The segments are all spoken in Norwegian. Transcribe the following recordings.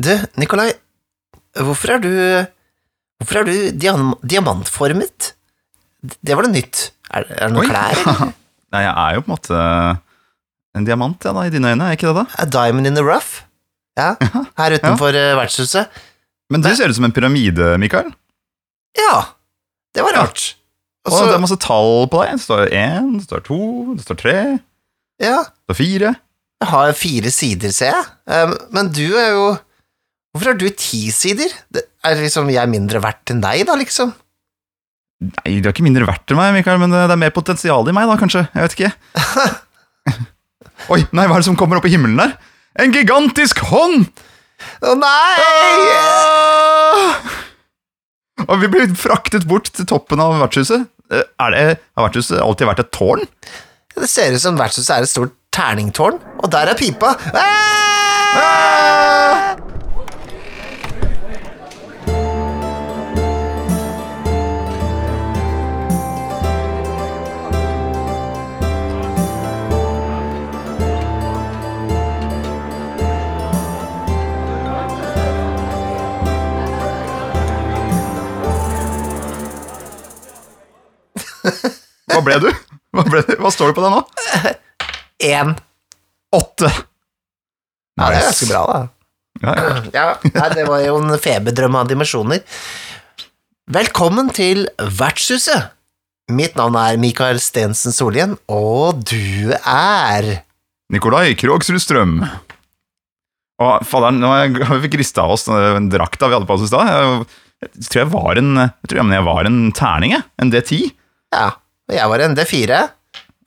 Du, Nikolai, hvorfor er du Hvorfor er du diam diamantformet? Det var noe nytt. Er, er det noen Oi. klær? eller? Nei, jeg er jo på en måte en diamant, ja, da, i dine øyne, er ikke det da? A diamond in the rough? Ja, her utenfor ja. vertshuset. Men du ser ut som en pyramide, Mikael. Ja, det var Ja. rart. Og Og det er masse tall på deg. Det står én, det står to, det står tre, ja, det står fire. jeg har fire sider, ser jeg. Um, men du er jo Hvorfor har du ti sider? Det er liksom jeg mindre verdt enn deg, da, liksom? Nei, du er ikke mindre verdt enn meg, Mikael, men det er mer potensial i meg, da, kanskje. Jeg vet ikke. Oi, nei, hva er det som kommer opp i himmelen der? En gigantisk hånd! Å nei! Ah! Og vi blir fraktet bort til toppen av vertshuset. Eh, Er det, har vertshuset alltid vært et tårn? Det ser ut som vertshuset er et stort terningtårn, og der er pipa. Ah! Ah! Hva ble du? Hva, ble du? Hva står det på deg nå? En. Åtte. Ja, det er ganske bra, da. Ja, ja. Ja, nei, det var jo en feberdrøm av dimensjoner. Velkommen til Vertshuset. Mitt navn er Mikael Stensen Solhjell, og du er Nikolai Krogsrud Strøm. Og faderen, nå har vi rista av oss den drakta vi hadde på oss i stad. Jeg, jeg tror jeg var en Jeg tror jeg var en terning, jeg. En D10. Ja, og jeg var en D4.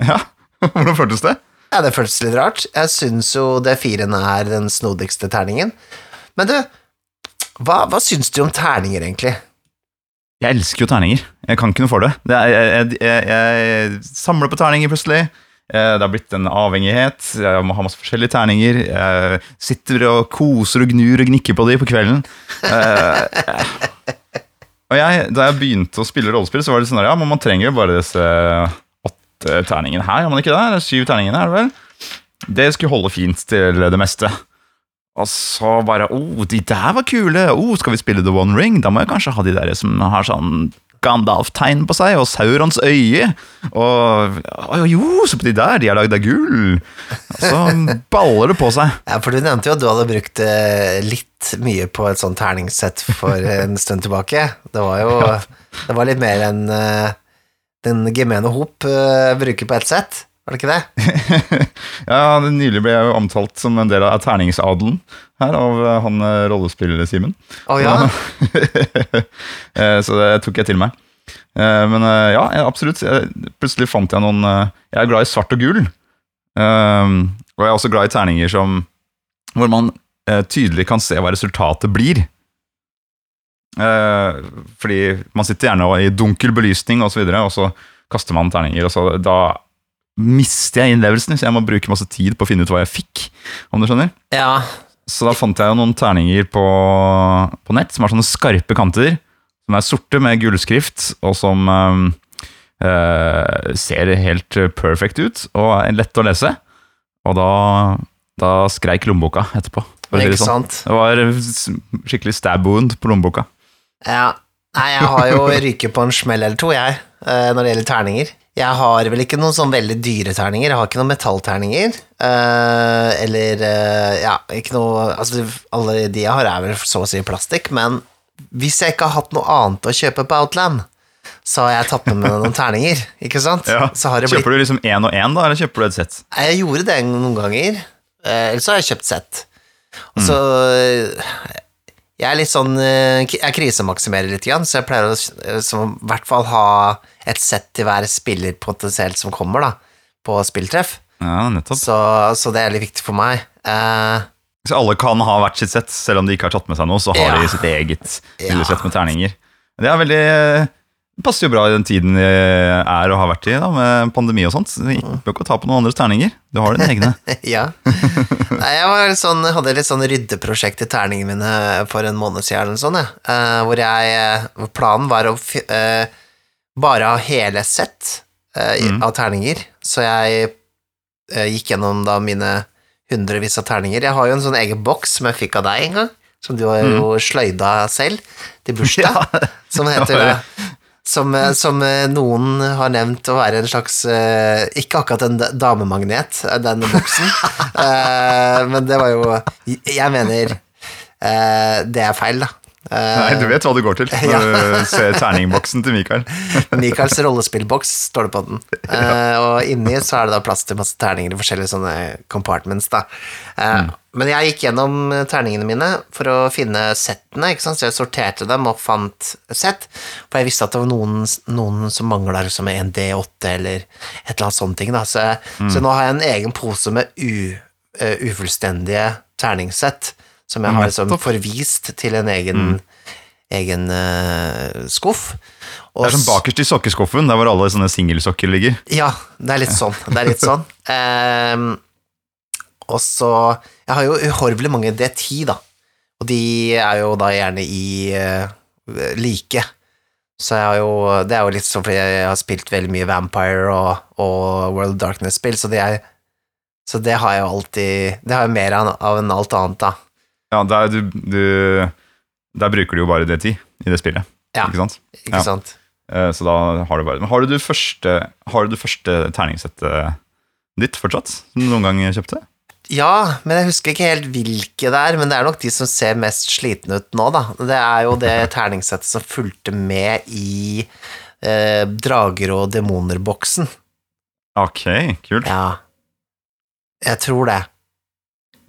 Ja, Hvordan føltes det? Ja, det føltes litt rart. Jeg syns jo D4-en er den snodigste terningen. Men du, hva, hva syns du om terninger, egentlig? Jeg elsker jo terninger. Jeg kan ikke noe for det. det er, jeg, jeg, jeg samler på terninger plutselig. Eh, Det har blitt en avhengighet. Jeg må ha masse forskjellige terninger. Jeg sitter og koser og gnur og gnikker på de på kvelden. Og jeg, Da jeg begynte å spille rollespill, så var det sånn at ja, man trenger jo bare disse åtte terningene her, gjør man ikke det? Eller syv terningene, er det vel? Det skulle holde fint til det meste. Og så bare oh, de der var kule! Oh, skal vi spille The One Ring? Da må jeg kanskje ha de der som har sånn Gandalf-tegn på seg, og Saurons øye. Og å, jo, se på de der, de er lagd av gull! Så baller det på seg. Ja, for du nevnte jo at du hadde brukt eh, litt mye på et sånt terningssett for en stund tilbake. Det var jo Det var litt mer enn eh, den gemene hop eh, bruker på ett sett, var det ikke det? ja, det Nylig ble jeg jo omtalt som en del av terningsadelen her av eh, han rollespilleren rollespiller-Simen. Å ja. Eh, så det tok jeg til meg. Eh, Men eh, ja, absolutt. Plutselig fant jeg noen eh, Jeg er glad i svart og gull. Eh, Og jeg er også glad i terninger som hvor man eh, tydelig kan se hva resultatet blir. Eh, Fordi man sitter gjerne i dunkel belysning og så videre, og så kaster man terninger, og så da mister jeg innlevelsen, så jeg må bruke masse tid på å finne ut hva jeg fikk, om du skjønner. ja. Så da fant jeg jo noen terninger på, på nett som har sånne skarpe kanter, som er sorte med gullskrift, og som eh, ser helt perfect ut, og er lett å lese. Og da, da skreik lommeboka etterpå. det sånn. Det var skikkelig stab wound på lommeboka. Ja. Nei, jeg har jo ryket på en smell eller to, jeg, eh, når det gjelder terninger. Jeg har vel ikke noen sånn veldig dyre terninger. Jeg har ikke noen metallterninger. Uh, eller uh, Ja, ikke noe Altså, alle de jeg har, er vel så å si plastikk, men hvis jeg ikke har hatt noe annet å kjøpe på Outland, så har jeg tatt med meg noen terninger, ikke sant? Så har blitt Kjøper du liksom én og én, da, eller kjøper du et sett? Jeg gjorde det noen ganger, Uh, ellers så har jeg kjøpt sett. Og så mm. Jeg er litt sånn eh, Jeg krisemaksimerer litt, så jeg pleier å eh, som, i hvert fall ha et sett til hver spiller potensielt som kommer, da, på spilltreff. Ja, nettopp. Så, så det er litt viktig for meg. Eh, Så alle kan ha hvert sitt sett, selv om de ikke har tatt med seg noe, så har Ja. de sitt eget Ja. sett med terninger. Det er veldig det passer jo bra i den tiden vi er og har vært i, da, med pandemi og sånt. Vi bør ikke ta på noen andres terninger. Du har dine egne. ja. Nei, jeg sånn, hadde litt sånn ryddeprosjekt i terningene mine for en måned siden, eller sånn, jeg. Eh, hvor jeg Planen var å eh, bare av hele sett eh, Mm. av terninger, så jeg eh, gikk gjennom da mine hundrevis av terninger. Jeg har jo en sånn egen boks som jeg fikk av deg en gang, som du har jo sløyda selv til bursdag, som heter det. som, eh, som eh, noen har nevnt å være en slags eh, Ikke akkurat en damemagnet, den boksen, men det var jo Jeg mener det er feil, da. Eh, Nei, du vet hva du går til når du ser terningboksen til Mikael. Michaels rollespillboks står det på den. Ja. og inni så er det da plass til masse terninger i forskjellige sånne compartments, da. Mm. Men jeg gikk gjennom terningene mine for å finne settene, ikke sant, så jeg sorterte dem og fant sett, for jeg visste at det var noen, noen som mangla liksom en D8 eller et eller annet sånt. ting, da. Så, så nå har jeg en egen pose med u, uh, ufullstendige terningssett, som jeg har liksom forvist til en egen, egen uh, skuff. Og Det er som bakerst i sokkeskuffen, der hvor alle sånne singelsokker ligger. ja, det er litt sånn. Det er litt sånn. um, og så Jeg har jo uhorvelig mange D10, da. Og de er jo da gjerne i uh, like. Så jeg har jo Det er jo litt sånn fordi jeg har spilt veldig mye Vampire og, og World Darkness-spill, så det er så det har jeg jo alltid Det har jeg mer av av enn alt annet, da. Ja, der, du, du, der bruker du jo bare D10 i det spillet, Ja. ikke sant? Ikke sant? Ja. Så da har du bare Men har du det første, har du det første terningsettet ditt fortsatt? Som du noen gang kjøpte? Ja, men jeg husker ikke helt hvilke det er, men det er nok de som ser mest slitne ut nå, da. Det er jo det terningsettet som fulgte med i eh, Drager og demoner-boksen. Ok, kult. Ja. Jeg tror det.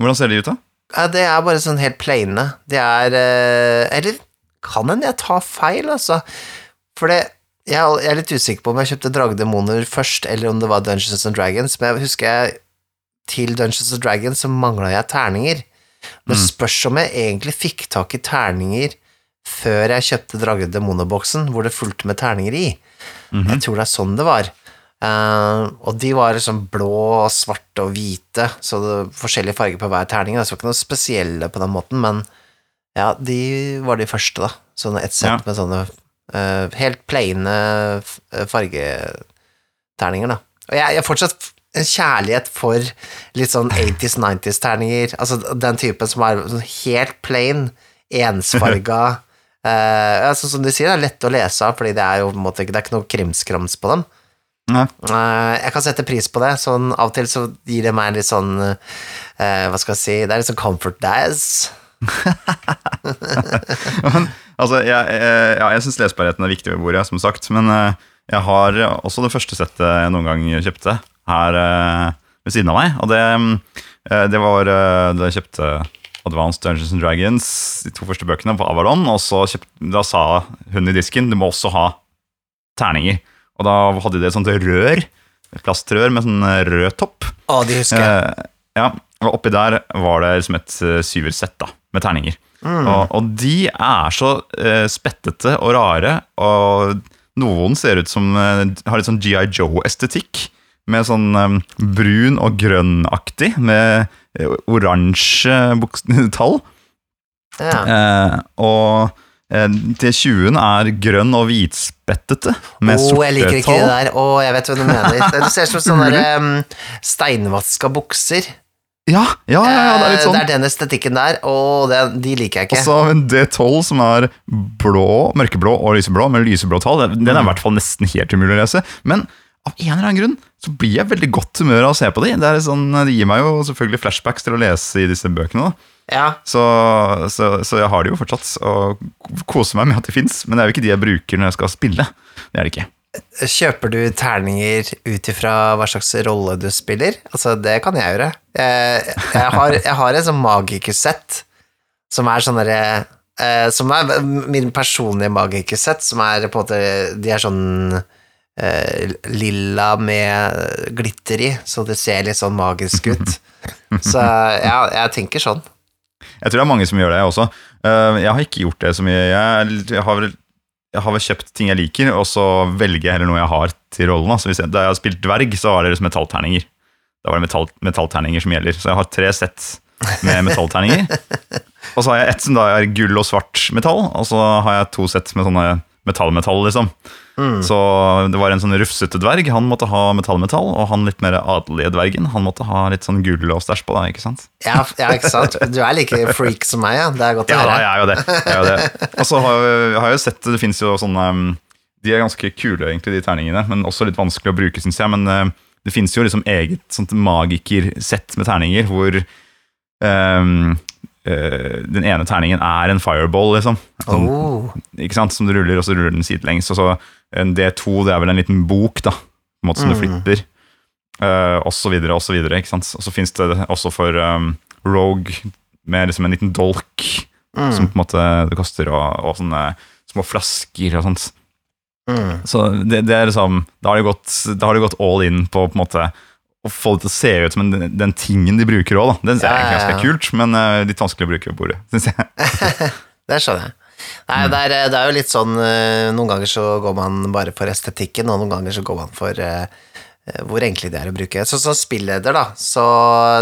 Hvordan ser de ut, da? Ja, det er bare sånn helt plaine. Det er eh, Eller kan hende jeg tar feil, altså. For det jeg er litt usikker på om jeg kjøpte Dragedemoner først, eller om det var Dungeons and Dragons, men jeg husker jeg til Dungeons and Dragons så mangla jeg terninger. Men Mm. spørs om jeg egentlig fikk tak i terninger før jeg kjøpte Dragedemoner-boksen, hvor det fulgte med terninger i. Mhm. Jeg tror det er sånn det var. Eh, og de var liksom blå, og svarte og hvite, så det var forskjellige farger på hver terning. det var ikke noe spesielle på den måten, men ja, de var de første, da. Sånne et sett Ja. med sånne uh, helt plaine eh, fargeterninger, da. Og jeg, har fortsatt en kjærlighet for litt sånn 80s, 90s-terninger. Altså den typen som er sånn helt plain, ensfarga uh, sånn som de sier, det er lett å lese av, fordi det er jo på en måte det er ikke noe krimskrams på dem. Nei. Eh, jeg kan sette pris på det. Sånn, av og til så gir det meg litt sånn eh, Hva skal jeg si Det er litt sånn comfort days. Men, altså, jeg, jeg, ja, jeg syns lesbarheten er viktig ved bordet, som sagt. Men eh, jeg har også det første settet jeg noen gang kjøpte, her eh, ved siden av meg. Og det, eh, det var eh, da jeg kjøpte Advanced Dungeons and Dragons, de to første bøkene, på Avalon. Og så kjøpt, da sa hun i disken du må også ha terninger. Og da hadde de et sånt rør, plastrør med sånn rød topp. Å, de husker jeg. Eh, ja, og oppi der var det liksom et eh, syversett da, med terninger. Og, og de er så eh, spettete og rare, og noen ser ut som eh, har litt sånn GI Joe-estetikk. Med sånn eh, brun og grønn-aktig, med eh, oransje tall. Ja. Eh, og eh, T20-en er grønn og hvitspettete, med oh, jeg liker ikke det der. Å, jeg vet hva du mener. Det ser ut som sånne der, um, steinvaska bukser. Ja, ja, ja, ja, det er litt sånn. Eh, Det er den estetikken der, og det, de liker jeg ikke. Og så har vi en D12 som er blå, mørkeblå og lyseblå, med lyseblå tall. Den er i hvert fall nesten helt umulig å lese. Men av en eller annen grunn så blir jeg veldig godt humør av å se på de. Det, sånn, det gir meg jo selvfølgelig flashbacks til å lese i disse bøkene. Da. Ja, Så, så, så jeg har de jo fortsatt, og koser meg med at de fins. Men det er jo ikke de jeg bruker når jeg skal spille. Det er det ikke. Kjøper du terninger ut ifra hva slags rolle du spiller? Altså, det kan jeg gjøre. Jeg, jeg, har, jeg har en sånn magikersett som er sånn derre eh, Som er min personlige magikersett, som er på en måte De er sånn eh, lilla med glitter i, så det ser litt sånn magisk ut. Så ja, jeg tenker sånn. Jeg tror det er mange som gjør det også. Eh, Jeg har ikke gjort det så mye. Jeg, jeg, har, vel, jeg har vel kjøpt ting jeg liker, og så velger jeg heller noe jeg har til rollen. Hvis jeg, da jeg har spilt dverg, så var det liksom metallterninger. Da var det metall, metallterninger som gjelder. Så jeg har tre sett med metallterninger. og så har jeg ett som da er gull og svart metall, og så har jeg to sett med sånne metallmetall, -metall, liksom. Så det var en sånn rufsete dverg, han måtte ha metall-metall, og han litt mer adelige dvergen, han måtte ha litt sånn gull og stæsj på, da, ikke sant? Ja, ja, ikke sant? Du er like freak som meg, ja. Det er godt å Ja, høre. jeg er jo det. Det. Og så har har, jeg jo sett, det finnes jo sånne um, De er ganske kule, egentlig, de terningene, men også litt vanskelig å bruke, syns jeg. Men uh, det finnes jo liksom eget sånt magikersett med terninger hvor um, den ene terningen er en fireball, liksom. Sånn, Oh. ikke sant? Som du ruller, og så ruller den sidelengs. Og så en D2, det er vel en liten bok, da, på en måte som du flipper. Uh, og så videre, og så videre. ikke sant? Og så fins det også for um, Rogue med liksom en liten dolk som på en måte det koster, og, og sånne små flasker og sånt. Mm. Så det, det er liksom Da har de gått, har de gått all in på på en måte å få det til å se ut som en, den tingen de bruker òg, da. Den er Ja, ja, ganske kult, men uh, litt vanskelig å bruke på bordet, syns jeg. Det skjønner jeg. Nei, Mm. det, er, det er jo litt sånn eh, Noen ganger så går man bare for estetikken, og noen ganger så går man for eh, hvor enkle de er å bruke. Så som spilleder, da, så,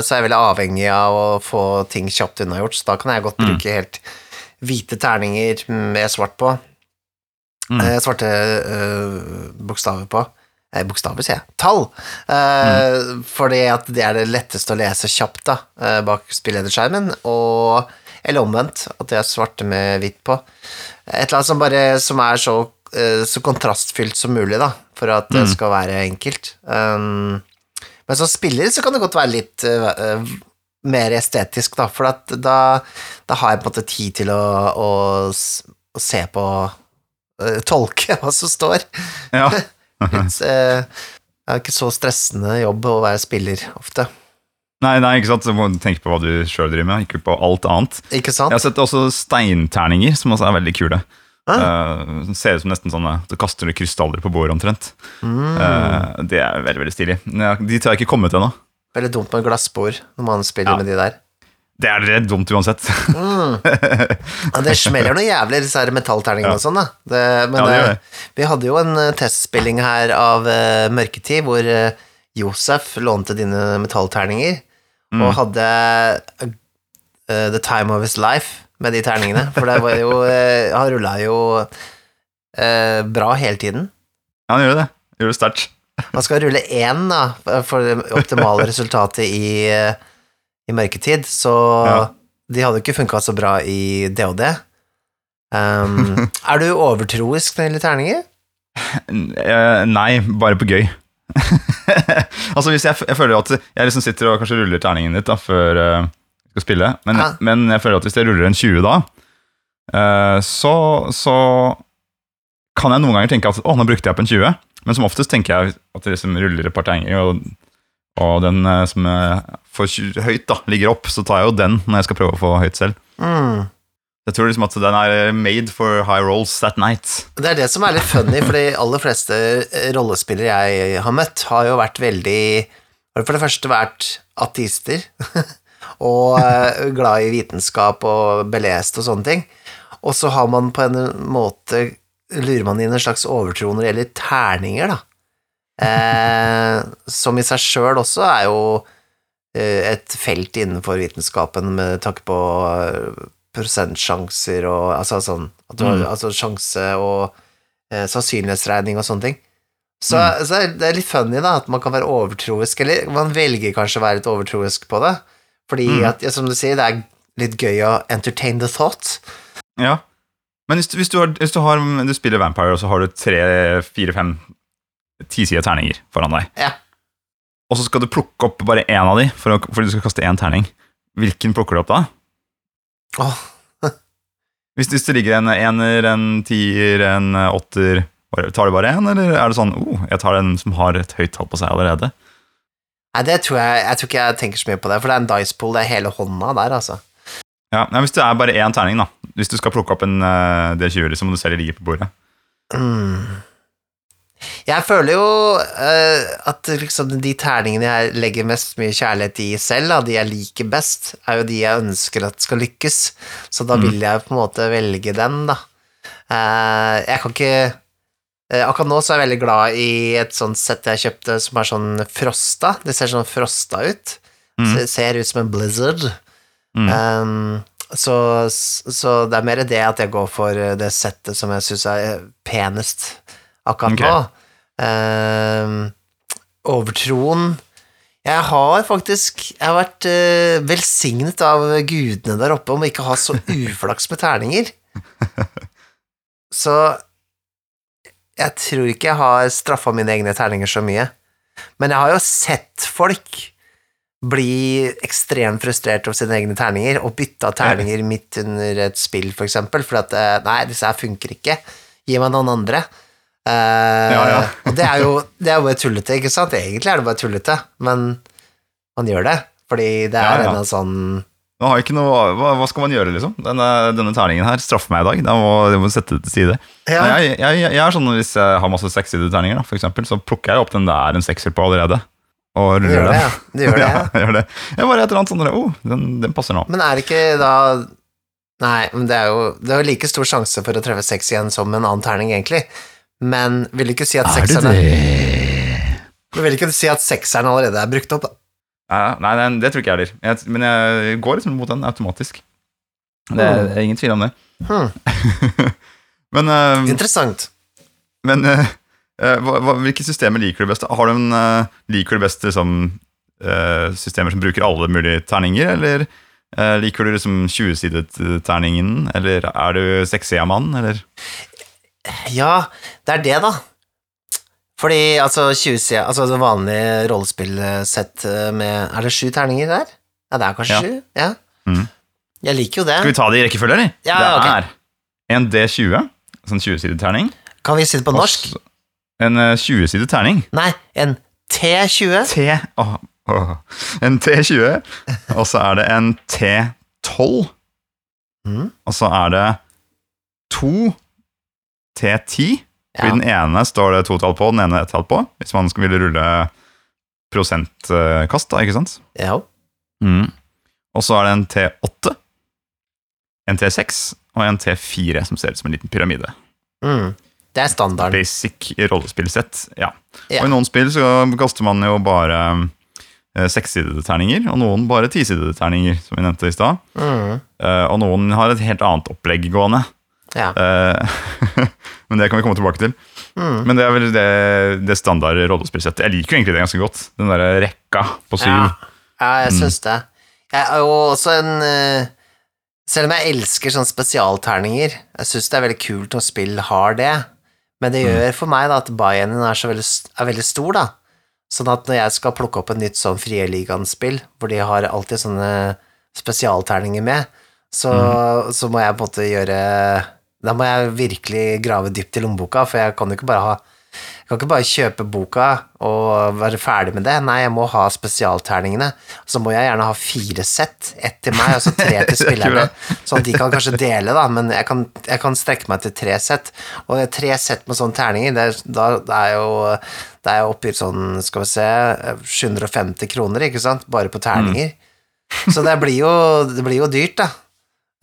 så er jeg veldig avhengig av å få ting kjapt unnagjort, så da kan jeg godt Mm. bruke helt hvite terninger med svart på. Mm. Eh, svarte eh, bokstaver på. Eh, bokstaver, sier jeg. Tall! Eh, Fordi at det er det letteste å lese kjapt da, eh, bak spillederskjermen, og eller omvendt, at det er svarte med hvitt på. Et eller annet som bare som er så, så kontrastfylt som mulig, da, for at det skal være enkelt. Um, men som spiller så kan det godt være litt eh, mer estetisk, da, for at da, da har jeg på en måte tid til å, å, å se på uh, Tolke hva som står. Ja. Litt, eh, det er ikke så stressende jobb å være spiller ofte. Nei, nei, ikke sant? så må tenke på hva du sjøl driver med, ikke på alt annet. Ikke sant? Jeg har sett også steinterninger, som også er veldig kule. Ah. Eh, ser ut som nesten sånne Du kaster du krystaller på bordet omtrent. Mm. Uh, det er veldig veldig stilig. Ja, Dit har jeg ikke kommet ennå. Veldig dumt med glassbord når man spiller Ja. med de der. Det er redd dumt uansett. Ja, det smeller noe jævlig, disse her metallterningene Ja. og sånn, da. Det, men Ja, det eh, vi hadde jo en eh, testspilling her av uh, Mørketid, hvor uh, Josef lånte dine metallterninger, Mm. og hadde uh, The Time of His Life med de terningene. For det var jo Han rulla jo bra hele tiden. Ja, han gjør det. Gjør det sterkt. Man skal rulle én da, for det optimale resultatet i, i mørketid, så Ja. de hadde ikke funka så bra i DOD. Um, er du overtroisk når det gjelder terninger? Eh, nei, bare på gøy. altså hvis jeg, jeg føler at jeg liksom sitter og kanskje ruller terningen litt da, før eh, jeg skal spille, men, men jeg føler at hvis jeg ruller en 20 da, eh, så, så kan jeg noen ganger tenke at å, nå brukte jeg opp en 20, men som oftest tenker jeg at jeg liksom ruller et par terninger, og, og den eh, som er for høyt da, ligger opp, så tar jeg jo den når jeg skal prøve å få høyt selv. Mm. Jeg tror liksom at den er made for high rolls that night. Det er det som er litt funny, for de aller fleste eh, rollespillere jeg har møtt, har jo vært veldig har For det første vært ateister, og eh, glad i vitenskap og belest og sånne ting. Og så har man på en måte lurer man inn en slags overtro når det gjelder terninger, da. Eh, som i seg sjøl også er jo eh, et felt innenfor vitenskapen med tanke på eh, prosentsjanser og altså sånn du Mm. Altså sjanse og eh, sannsynlighetsregning og sånne ting. Så, Mm. så er litt funny, da, at man kan være overtroisk, eller man velger kanskje å være litt overtroisk på det, fordi Mm. at, ja, som du sier, det er litt gøy å entertain the thought. Ja. Men hvis du, hvis du, har, hvis du, har, du spiller Vampire, og så har du tre, fire, fem tisida terninger foran deg, Ja. og så skal du plukke opp bare én av de, for å, fordi du skal kaste én terning, hvilken plukker du opp da? Oh. Hvis, hvis det ligger en ener, en tier, en åtter, tar du bare én, eller er det sånn oh, jeg tar den som har et høyt tall på seg allerede? Nei, det tror jeg Jeg tror ikke jeg tenker så mye på det, for det er en dice pool, det er hele hånda der, altså. Ja, Hvis det er bare én terning, da. Hvis du skal plukke opp en uh, D20 liksom, og du ser det ligger på bordet. Mm. Jeg føler jo uh, at liksom de terningene jeg legger mest mye kjærlighet i selv, da, de jeg liker best, er jo de jeg ønsker at skal lykkes. Så da vil jeg på en måte velge den, da. Uh, jeg kan ikke uh, Akkurat nå så er jeg veldig glad i et sånt sett jeg kjøpte som er sånn frosta. Det ser sånn frosta ut. Mm. Det Ser ut som en blizzard. Mm. Um, så, så det er mer det at jeg går for det settet som jeg syns er penest akkurat Ok. nå. Uh, overtroen Jeg har faktisk Jeg har vært uh, velsignet av gudene der oppe om å ikke ha så uflaks med terninger. Så jeg tror ikke jeg har straffa mine egne terninger så mye. Men jeg har jo sett folk bli ekstremt frustrert over sine egne terninger og bytte av terninger midt under et spill, for eksempel, for at eh, nei, disse her funker ikke. Gi meg noen andre. Eh, Ja, ja. og det er, jo, det er jo bare tullete, ikke sant? Egentlig er det bare tullete, men man gjør det. Fordi det er Ja, en sånn Nå har ikke noe, hva, hva skal man gjøre, liksom? Denne, denne terningen her straffer meg i dag. Jeg må, jeg må sette det til side. Ja. Jeg, jeg, jeg er sånn Hvis jeg har masse sekssidede terninger, for eksempel, så plukker jeg opp den det er en sekser på allerede. Og Du gjør det, den. Du gjør det, ja. ja, gjør det. Jeg bare et eller annet sånn oh, den, den passer nå. Men er det ikke da Nei, men det er jo Det er like stor sjanse for å treffe seks igjen som en annen terning, egentlig. Men vil ikke si at sekseren Men Vil ikke si at sekseren allerede er brukt opp, da? Nei, nei, nei, det tror ikke jeg heller. Men jeg går liksom mot den automatisk. Det er, det er ingen tvil om det. Hmm, Men, uh, interessant. men eh, eh, hva, hva, hvilke systemer liker du best? Har du en, uh, liker du best liksom, eh, systemer som bruker alle mulige terninger, eller liker du liksom 20-sidet terningen, eller er du sexy-mann, eller? Ja, det er det, da. Fordi altså 20 Altså det vanlige rollespillsett med Er det sju terninger der? Ja, det er kanskje Ja. sju? Ja. Mm. Jeg liker jo det. Skal vi ta det i rekkefølge, eller? Ja, det ok. er en D20, sånn 20-sidet terning. Kan vi si det på norsk? Også En eh, 20-sidet terning. Nei, en T20. T... oh, oh. En T20, og så er det en T12, Mm. og så er det to T10. Fordi Ja. den ene står det to tall på, den ene ett tall på. Hvis man skulle ville rulle prosentkast, da, ikke sant? Ja. Mm. Og så er det en T8, en T6 og en T4 som ser ut som en liten pyramide. Mm. Det er standarden. Basic rollespillsett, ja. Ja. Og i noen spill så kaster man jo bare eh, sekssidede terninger, og noen bare tisidede terninger, som vi nevnte i stad. Mm. Eh, og noen har et helt annet opplegg gående. Ja. Eh, men det kan vi komme tilbake til. Mm. Men det er vel det, det standard rollespillsettet. Jeg liker jo egentlig det ganske godt. Den derre rekka på syv. Ja, ja jeg Mm. syns det. Jeg er jo også en eh, Selv om jeg elsker sånne spesialterninger, jeg syns det er veldig kult når spill har det, men det Mm. gjør for meg da at buy-in er, veldig, er veldig stor, da. Sånn at når jeg skal plukke opp et nytt sånn Frie Ligaen-spill, hvor de har alltid sånne spesialterninger med, så, Mm. så må jeg på en måte gjøre Da må jeg virkelig grave dypt i lommeboka, for jeg kan jo ikke bare ha jeg kan ikke bare kjøpe boka og være ferdig med det. Nei, jeg må ha spesialterningene. Så må jeg gjerne ha fire sett. Ett til meg, og så tre til spillerne. Sånn at de kan kanskje dele, da, men jeg kan, jeg kan strekke meg til tre sett. Og tre sett med sånne terninger, det, da det er jo Det er oppi sånn, skal vi se, 750 kroner, ikke sant, bare på terninger. Så det blir jo, det blir jo dyrt, da.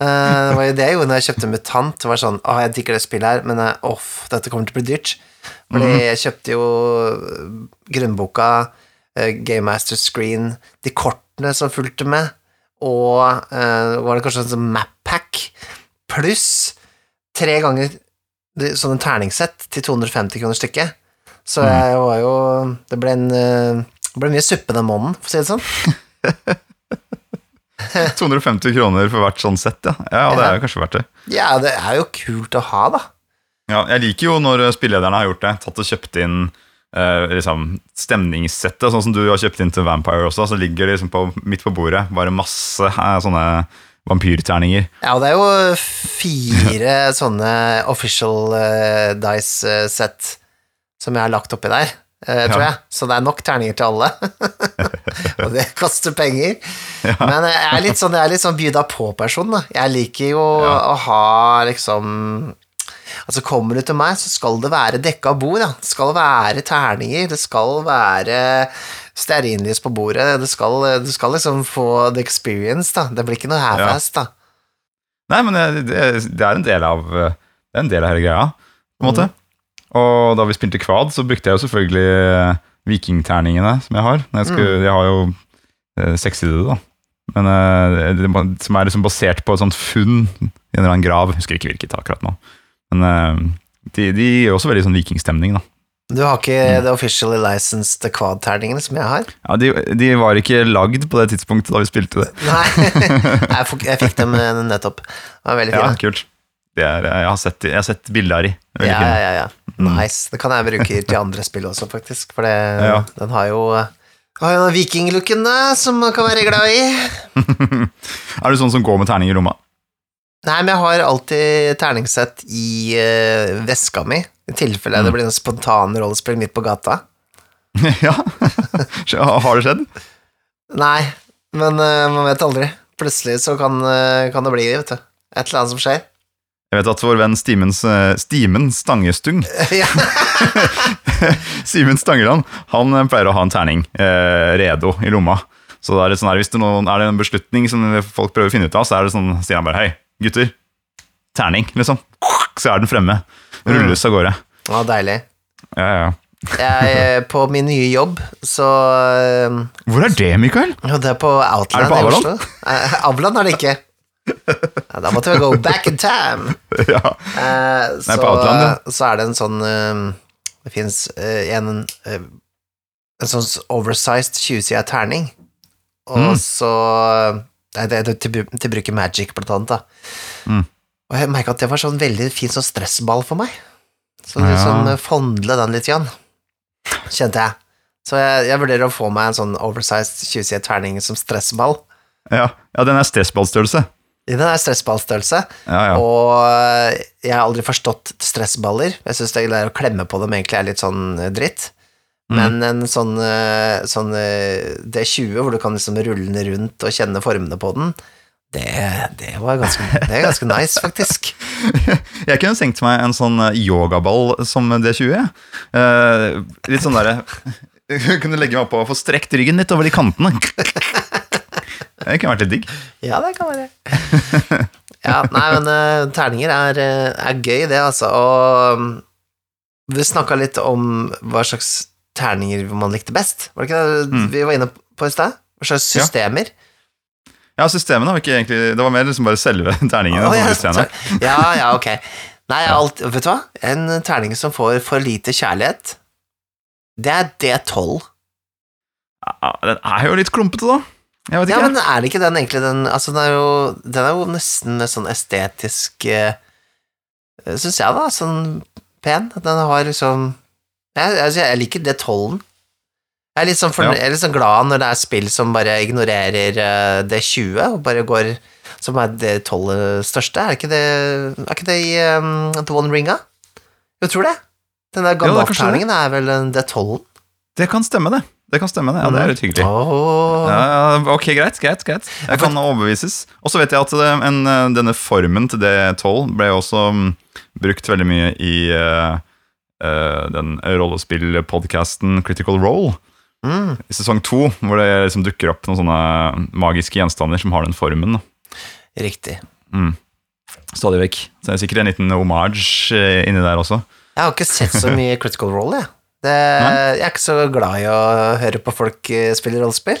Eh, det var jo det jeg gjorde når jeg kjøpte Mutant. Det var sånn, å, jeg digger det spillet her, men eh, off, dette kommer til å bli dyrt. Fordi jeg kjøpte jo eh, grunnboka, eh, Game Master Screen, de kortene som fulgte med, og uh, var det kanskje en sånn map pack, pluss tre ganger sånn en terningssett til 250 kroner stykket. Så jeg var jo Det ble en eh, det ble mye suppe den måneden, for å si det sånn. 250 kroner for hvert sånn sett, ja. Ja, det er jo kanskje verdt det. Ja, det er jo kult å ha, da. Ja, jeg liker jo når spillederne har gjort det, tatt og kjøpt inn eh, liksom, stemningssettet, sånn som du har kjøpt inn til Vampire også, så ligger det liksom på, midt på bordet bare masse eh, sånne vampyrterninger. Ja, og det er jo fire sånne official eh, dice-sett som jeg har lagt oppi der, eh, tror Ja. jeg. Så det er nok terninger til alle. og det koster penger. Men jeg er litt sånn, jeg er litt sånn byda på-person. Jeg liker jo Ja. å ha liksom Altså, kommer du til meg, så skal det være dekka bord, da. Det skal være terninger, det skal være stearinlys på bordet, det skal, du skal liksom få the experience, da. Det blir ikke noe half-ass, da. Nei, men det, det, er en del av Det er en del av hele greia, på en måte. Og da vi spilte Kvad, så brukte jeg jo selvfølgelig eh, vikingterningene som jeg har. Jeg, skulle, jeg har jo seks i det, da. Men eh, som er liksom basert på et sånt funn i en eller annen grav. Husker ikke hvilket akkurat nå. Men, eh, De, de gir også veldig sånn vikingstemning, da. Du har ikke the officially licensed quad-terningene som jeg har? Ja, de, de var ikke lagd på det tidspunktet da vi spilte det. Nei, jeg, fikk, jeg fikk dem eh, nettopp. Det var veldig fint. Ja, kult. Er, jeg har sett, jeg har sett bilder av de. Ja, ja, ja. Nice. Det kan jeg bruke til andre spill også, faktisk. For det, Ja. den har jo har jo den vikinglooken som man kan være glad i. Er du sånn som går med terning i lomma? Nei, men jeg har alltid terningssett i uh, veska mi, i tilfelle Mm. det blir en spontan rollespill midt på gata. ja. Har det skjedd? Nei, men uh, man vet aldri. Plutselig så kan, uh, kan det bli vet du. et eller annet som skjer. Jeg vet at vår venn Stimens, eh, Stimen Stangestung ja. Simen Stangeland han eh, pleier å ha en terning eh, redo i lomma. Så det er, sånn her, hvis det noen, er det en beslutning som folk prøver å finne ut av, så er det sånn, sier han bare hei, gutter. Terning, liksom. Så er den fremme. Rulles av gårde. Å, deilig. Ja, ja. Jeg, eh, på min nye jobb, så Hvor er det, Mikael? Det er på Outland i Oslo. Avland er det ikke. Ja, da måtte vi go back in time. ja. Eh, så, på Outland, så er det en sånn uh, Det fins en uh, En sånn oversized 20-sida terning, og Mm. så Nei, det er til, til bruk i Magic, blant annet. Da. Mm. Og jeg merka at det var sånn veldig fin sånn stressball for meg. Så Ja. liksom eh, fondle den litt, igjen, kjente jeg. Så jeg, jeg vurderer å få meg en sånn oversized 20-sida terning som stressball. Ja, ja den er stressballstørrelse. Den er stressballstørrelse. Ja, ja. Og jeg har aldri forstått stressballer. Jeg syns det å klemme på dem egentlig er litt sånn dritt. dritt. Mm. Men en sånn, eh, sånn eh, D20, hvor du kan liksom rulle den rundt og kjenne formene på den, det, det var ganske, det er ganske nice, faktisk. Jeg kunne tenkt meg en sånn eh, yogaball som D20. jeg. Eh, litt sånn derre kunne legge meg oppå og få strekt ryggen litt over de kantene. Det kunne vært litt digg. Ja, det kan være. Ja, nei, men uh, terninger er, eh, er gøy, det, altså. Og mm, vi snakka litt om hva slags terninger man likte best. Var det ikke det Mm. vi var inne på i stad? Hva slags systemer? Ja, systemene var ikke egentlig Det var mer liksom bare selve terningene. Oh, ja, ja, ja, ok. Nei, alt, vet du hva? En terning som får for lite kjærlighet, det er D12. Ja, den er jo litt klumpete, da. Ja, men er det ikke den egentlig den Altså, den er jo, den er jo nesten sånn estetisk eh, Syns jeg, da. Sånn pen. Den har liksom Jeg, jeg, jeg liker D12-en. Jeg er litt sånn, for, Ja. jeg er litt sånn glad når det er spill som bare ignorerer uh, det 20, og bare går Som er det 12 største. Er ikke det, er ikke det i um, The One Ringa? Jo, tror det. Den der gamle ja, er vel det D12-en? Det kan stemme, det. Det kan stemme, det. Ja, det er litt hyggelig. Oh. Ja, ok, greit, greit, greit. Jeg kan overbevises. Og så vet jeg at det, en, eh, denne formen til D12 ble også mm, brukt veldig mye i uh, uh, den rollespillpodcasten Critical Role Mm. i sesong to, hvor det liksom dukker opp noen sånne magiske gjenstander som har den formen. Riktig. Mm. Stadig vekk. Så det er sikkert en liten homage eh, inni der også. Jeg har ikke sett så mye Critical Role, jeg. Det, jeg er ikke så glad i å høre på folk eh, spille rollespill.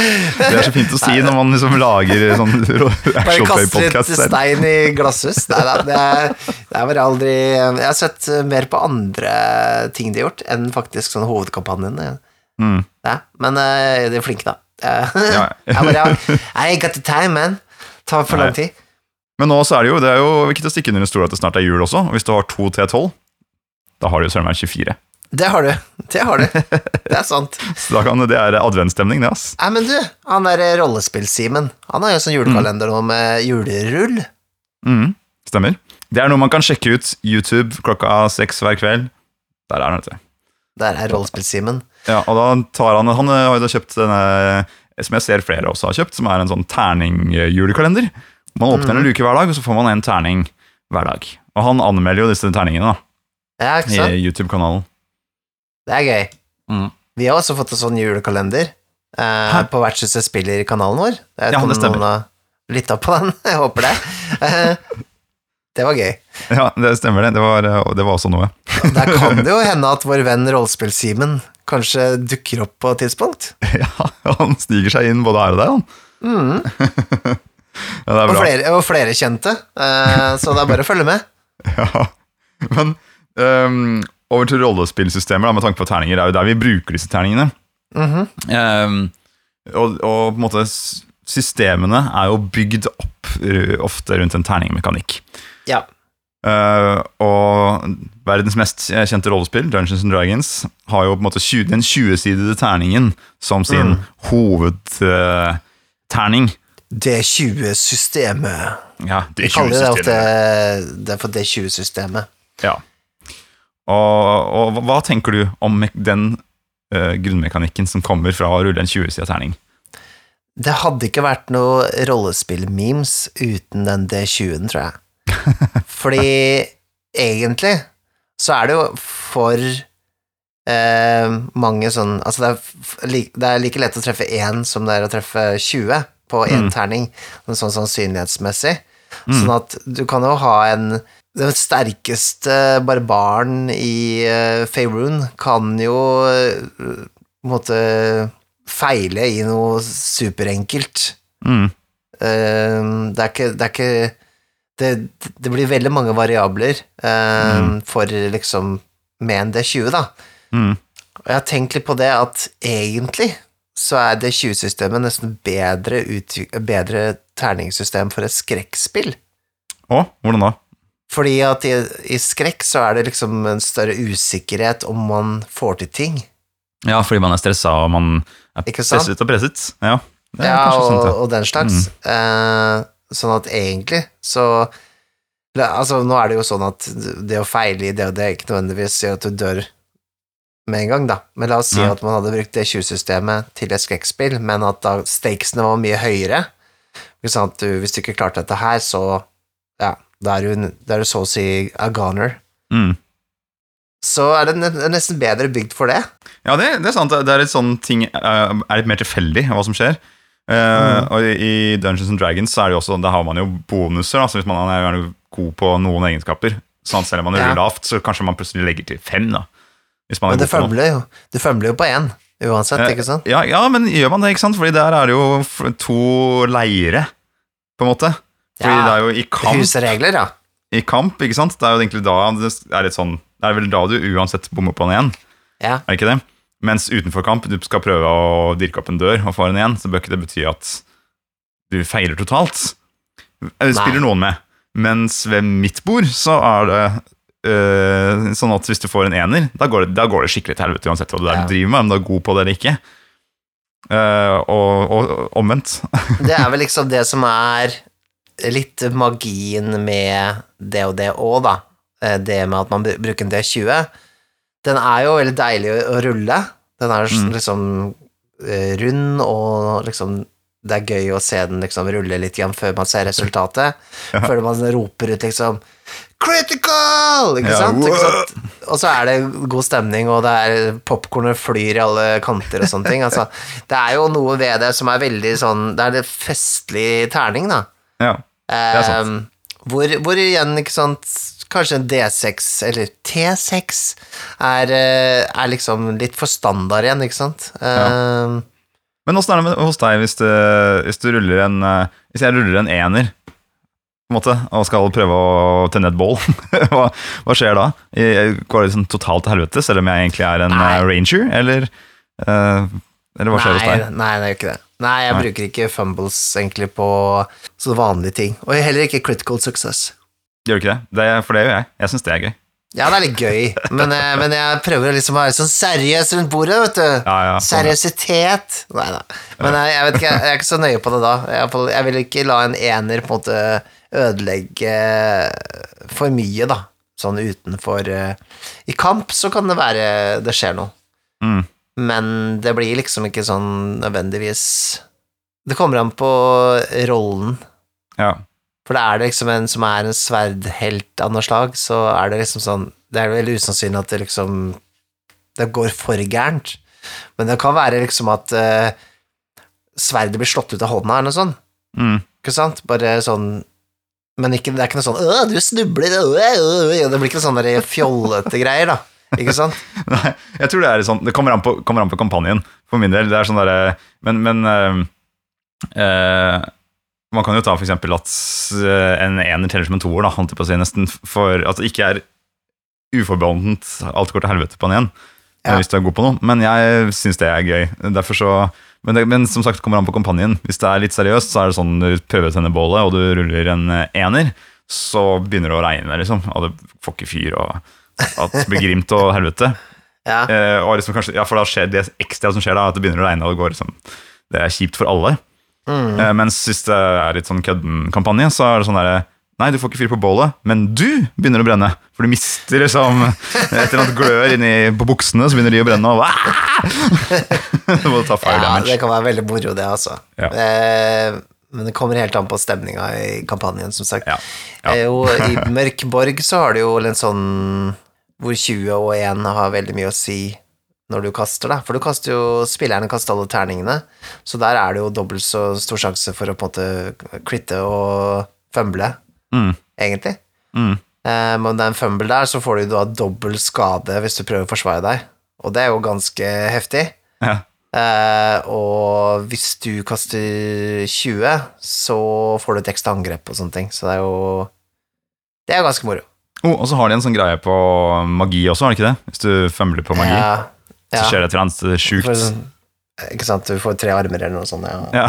Det er så fint å si når man liksom lager sånn Bare kaste litt stein i glasshus. Nei da, det det er bare aldri Jeg har sett mer på andre ting de har gjort, enn faktisk sånn hovedkampanjen. Mm. Ja, men eh, de er flinke, da. Ja. jeg bare, I ain't got the time, man. Tar for lang tid. Men nå så er det jo, det er jo ikke til å stikke under en stol at det snart er jul også. Og hvis du har to T12, da har du jo søren meg 24. Det har du. Det har du. Det er sant. Så da kan, det er adventsstemning, det, ass. Nei, men du, han derre rollespill-Simen, han har jo sånn julekalender nå med julerull. Mm, stemmer. Det er noe man kan sjekke ut. YouTube klokka seks hver kveld. Der er han, vet du. Der er rollespill-Simen. Ja, og da tar han Han har jo da kjøpt denne, som jeg ser flere også har kjøpt, som er en sånn terning-julekalender. Man åpner en luke hver dag, og så får man en terning hver dag. Og han anmelder jo disse terningene da, Ja, ikke sant? i YouTube-kanalen. Det er gøy. Mm. Vi har også fått en sånn julekalender eh, på Vertshuset spiller i kanalen vår. Jeg vet Ja, det stemmer. noen har lytta på den. Jeg håper det. Eh, det var gøy. Ja, det stemmer det. Det var, det var også noe. Der kan det jo hende at vår venn rollespill-Simen kanskje dukker opp på et tidspunkt. Ja, han stiger seg inn både her og der, han. Mm. Ja, Og flere, og flere kjente, eh, så det er bare å følge med. Ja. Men um, over til rollespillsystemer, da, med tanke på terninger. Det er jo der vi bruker disse terningene. Mm -hmm. um, og, og på en måte systemene er jo bygd opp uh, ofte rundt en terningmekanikk. Ja. Uh, og verdens mest kjente rollespill, Dungeons and Dragons, har jo på en måte 20, den 20-sidede terningen som sin hovedterning. D20-systemet. ja, det Vi kaller det ofte det for D20-systemet. Ja. Og, og hva tenker du om den uh, grunnmekanikken som kommer fra å rulle en 20-sida terning? Det hadde ikke vært noe rollespill-memes uten den D20-en, tror jeg. Fordi egentlig så er det jo for eh, mange sånn Altså, det er, det er like lett å treffe én som det er å treffe 20 på én terning, sånn sannsynlighetsmessig. Sånn at du kan jo ha en Den sterkeste barbaren i uh, Faerun kan jo uh, på en måte feile i noe superenkelt. Mm. Uh, det er ikke, det, er ikke det, det blir veldig mange variabler eh, for liksom med en D20, da. Mm. Og jeg har tenkt litt på det at egentlig så er det 20-systemet nesten bedre, bedre terningssystem for et skrekkspill. Å, hvordan da? Fordi at i, i skrekk så er det liksom en større usikkerhet om man får til ting. Ja, fordi man er stressa og man er presset og presset. Ja, Ja, og, sant, ja. og den slags. Eh, sånn at egentlig så Altså, nå er det jo sånn at det å feile i det og det ikke nødvendigvis gjør at du dør med en gang, da. Men la oss si Ja. at man hadde brukt det 20-systemet til et skrekkspill, men at da stakesene var mye høyere. Sant? Du, hvis du ikke klarte dette her, så ja, da er du, da er du så å si a goner. Mm. Så er det nesten bedre bygd for det. Ja, det, det er sant. Det er litt sånn ting eh, er litt mer tilfeldig hva som skjer. Eh, Mm. Og i Dungeons and Dragons så er det jo også, der har man jo bonuser. Altså hvis man er god på noen egenskaper. Sånn, selv om man Ja. ruller lavt, så kanskje man plutselig legger til fem. da Men det god fømler jo, du fømler jo på én, uansett, Eh, ikke sant? Ja, ja, men gjør man det, ikke sant? Fordi der er det jo to leire, på en måte. Fordi Ja, det er jo i kamp, Husregler, ja. i kamp, ikke sant? Det er jo egentlig da det er litt sånn Det er vel da du uansett bommer på den igjen. ja. Er det ikke det? Mens utenfor kamp du skal prøve å dirke opp en dør og få den igjen, så bør ikke det bety at du feiler totalt. Det spiller noen med. Mens ved mitt bord så er det øh, sånn at hvis du får en ener, da går det, da går det skikkelig til helvete uansett hva du Ja. driver med, om du er god på det eller ikke. Uh, og, og omvendt. Det er vel liksom det som er litt magien med det og det òg, da. Eh, Det med at man bruker en D20. Den er jo veldig deilig å, rulle. Den er Mm. liksom eh, rund, og liksom det er gøy å se den liksom rulle litt igjen før man ser resultatet. Ja. Før man roper ut liksom Critical! Ikke Ja, sant? Ikke sant? Og så er det god stemning, og det er popkornet flyr i alle kanter og sånne ting. Altså, det er jo noe ved det som er veldig sånn Det er det festlig terning, da. Ja. det er sant. Eh, hvor, hvor igjen, ikke sant Kanskje en D6 eller T6 er, eh, er liksom litt for standard igjen, ikke sant? Eh, Men åssen er det med, hos deg hvis, du, hvis du ruller en eh, Hvis jeg ruller en ener måte, og skal prøve å tenne et bål, hva, hva skjer da? Går det sånn totalt til helvete, selv om jeg egentlig er en Nei. eh, ranger, eller, uh, eller hva skjer hos deg? nei, det gjør ikke det. Nei, jeg Nei. bruker ikke fumbles egentlig på så vanlige ting. Og heller ikke critical success. Gjør du ikke det? det? For det gjør jeg. Jeg syns det er gøy. Ja, det er litt gøy, men, eh, men jeg prøver liksom å være sånn seriøs rundt bordet, vet du. Ja, ja, sånn, ja. Seriøsitet. Nei da. Men jeg, jeg vet ikke, jeg er ikke så nøye på det da. Jeg, jeg vil ikke la en ener på en måte ødelegge for mye, da. Sånn utenfor eh, I kamp så kan det være det skjer noe, Mm. men det blir liksom ikke sånn nødvendigvis Det kommer an på rollen. Ja. For det er det liksom en som er en sverdhelt av noe slag, så er det liksom sånn Det er veldig usannsynlig at det liksom Det går for gærent. Men det kan være liksom at uh, sverdet blir slått ut av hånda, eller noe sånt. Mm. Ikke sant? Bare sånn Men ikke, det er ikke noe sånn 'Å, du snubler'. Det blir ikke sånne sånn fjollete greier, da. Ikke sant? Nei, jeg tror det er sånn Det kommer an på, kommer an på kampanjen, for min del. Det er sånn derre Men, men øh, øh, Man kan jo ta for eksempel at eh, en ener teller som en toer, da, holdt jeg på å si, nesten for at det ikke er uforbeholdent alt går til helvete på en igjen, Ja. hvis du er god på noe. Men jeg syns det er gøy. Derfor så, men, det, men som sagt, det kommer an på kampanjen. Hvis det er litt seriøst, så er det sånn du prøver å tenne bålet, og du ruller en ener, så begynner det å regne, liksom. Og det får ikke fyr, og at blir grimt og helvete. Ja. Eh, og liksom kanskje, ja, for da skjer det ekstra som skjer da, at det begynner å regne, og det går liksom Det er kjipt for alle. Mm. Eh, mens hvis det er litt sånn kødden-kampanje, så er det sånn derre Nei, du får ikke fyr på bålet, men du begynner å brenne. For du mister liksom et eller annet glør inni på buksene, så begynner de å brenne. Og, du må ta fire ja, damage. det kan være veldig moro, det, altså. Ja. Eh, men det kommer helt an på stemninga i kampanjen, som sagt. Ja. Ja. Eh, I Mørkborg så har du jo en sånn hvor 20 og 1 har veldig mye å si når du kaster, da. For du kaster jo Spillerne kaster alle terningene, så der er det jo dobbelt så stor sjanse for å på en måte critte og fumble, Mm, egentlig. mm. Eh, men er en fumble der, så får du da dobbel skade hvis du prøver å forsvare deg, og det er jo ganske heftig. Ja. Eh, og hvis du kaster 20, så får du et ekstra angrep og sånne ting, så det er jo Det er ganske moro. Oh, og så har de en sånn greie på magi også, har de ikke det? Hvis du fumbler på magi, Ja, så skjer det et eller annet sjukt. Ikke sant, du får tre armer eller noe sånt. Ja. Ja.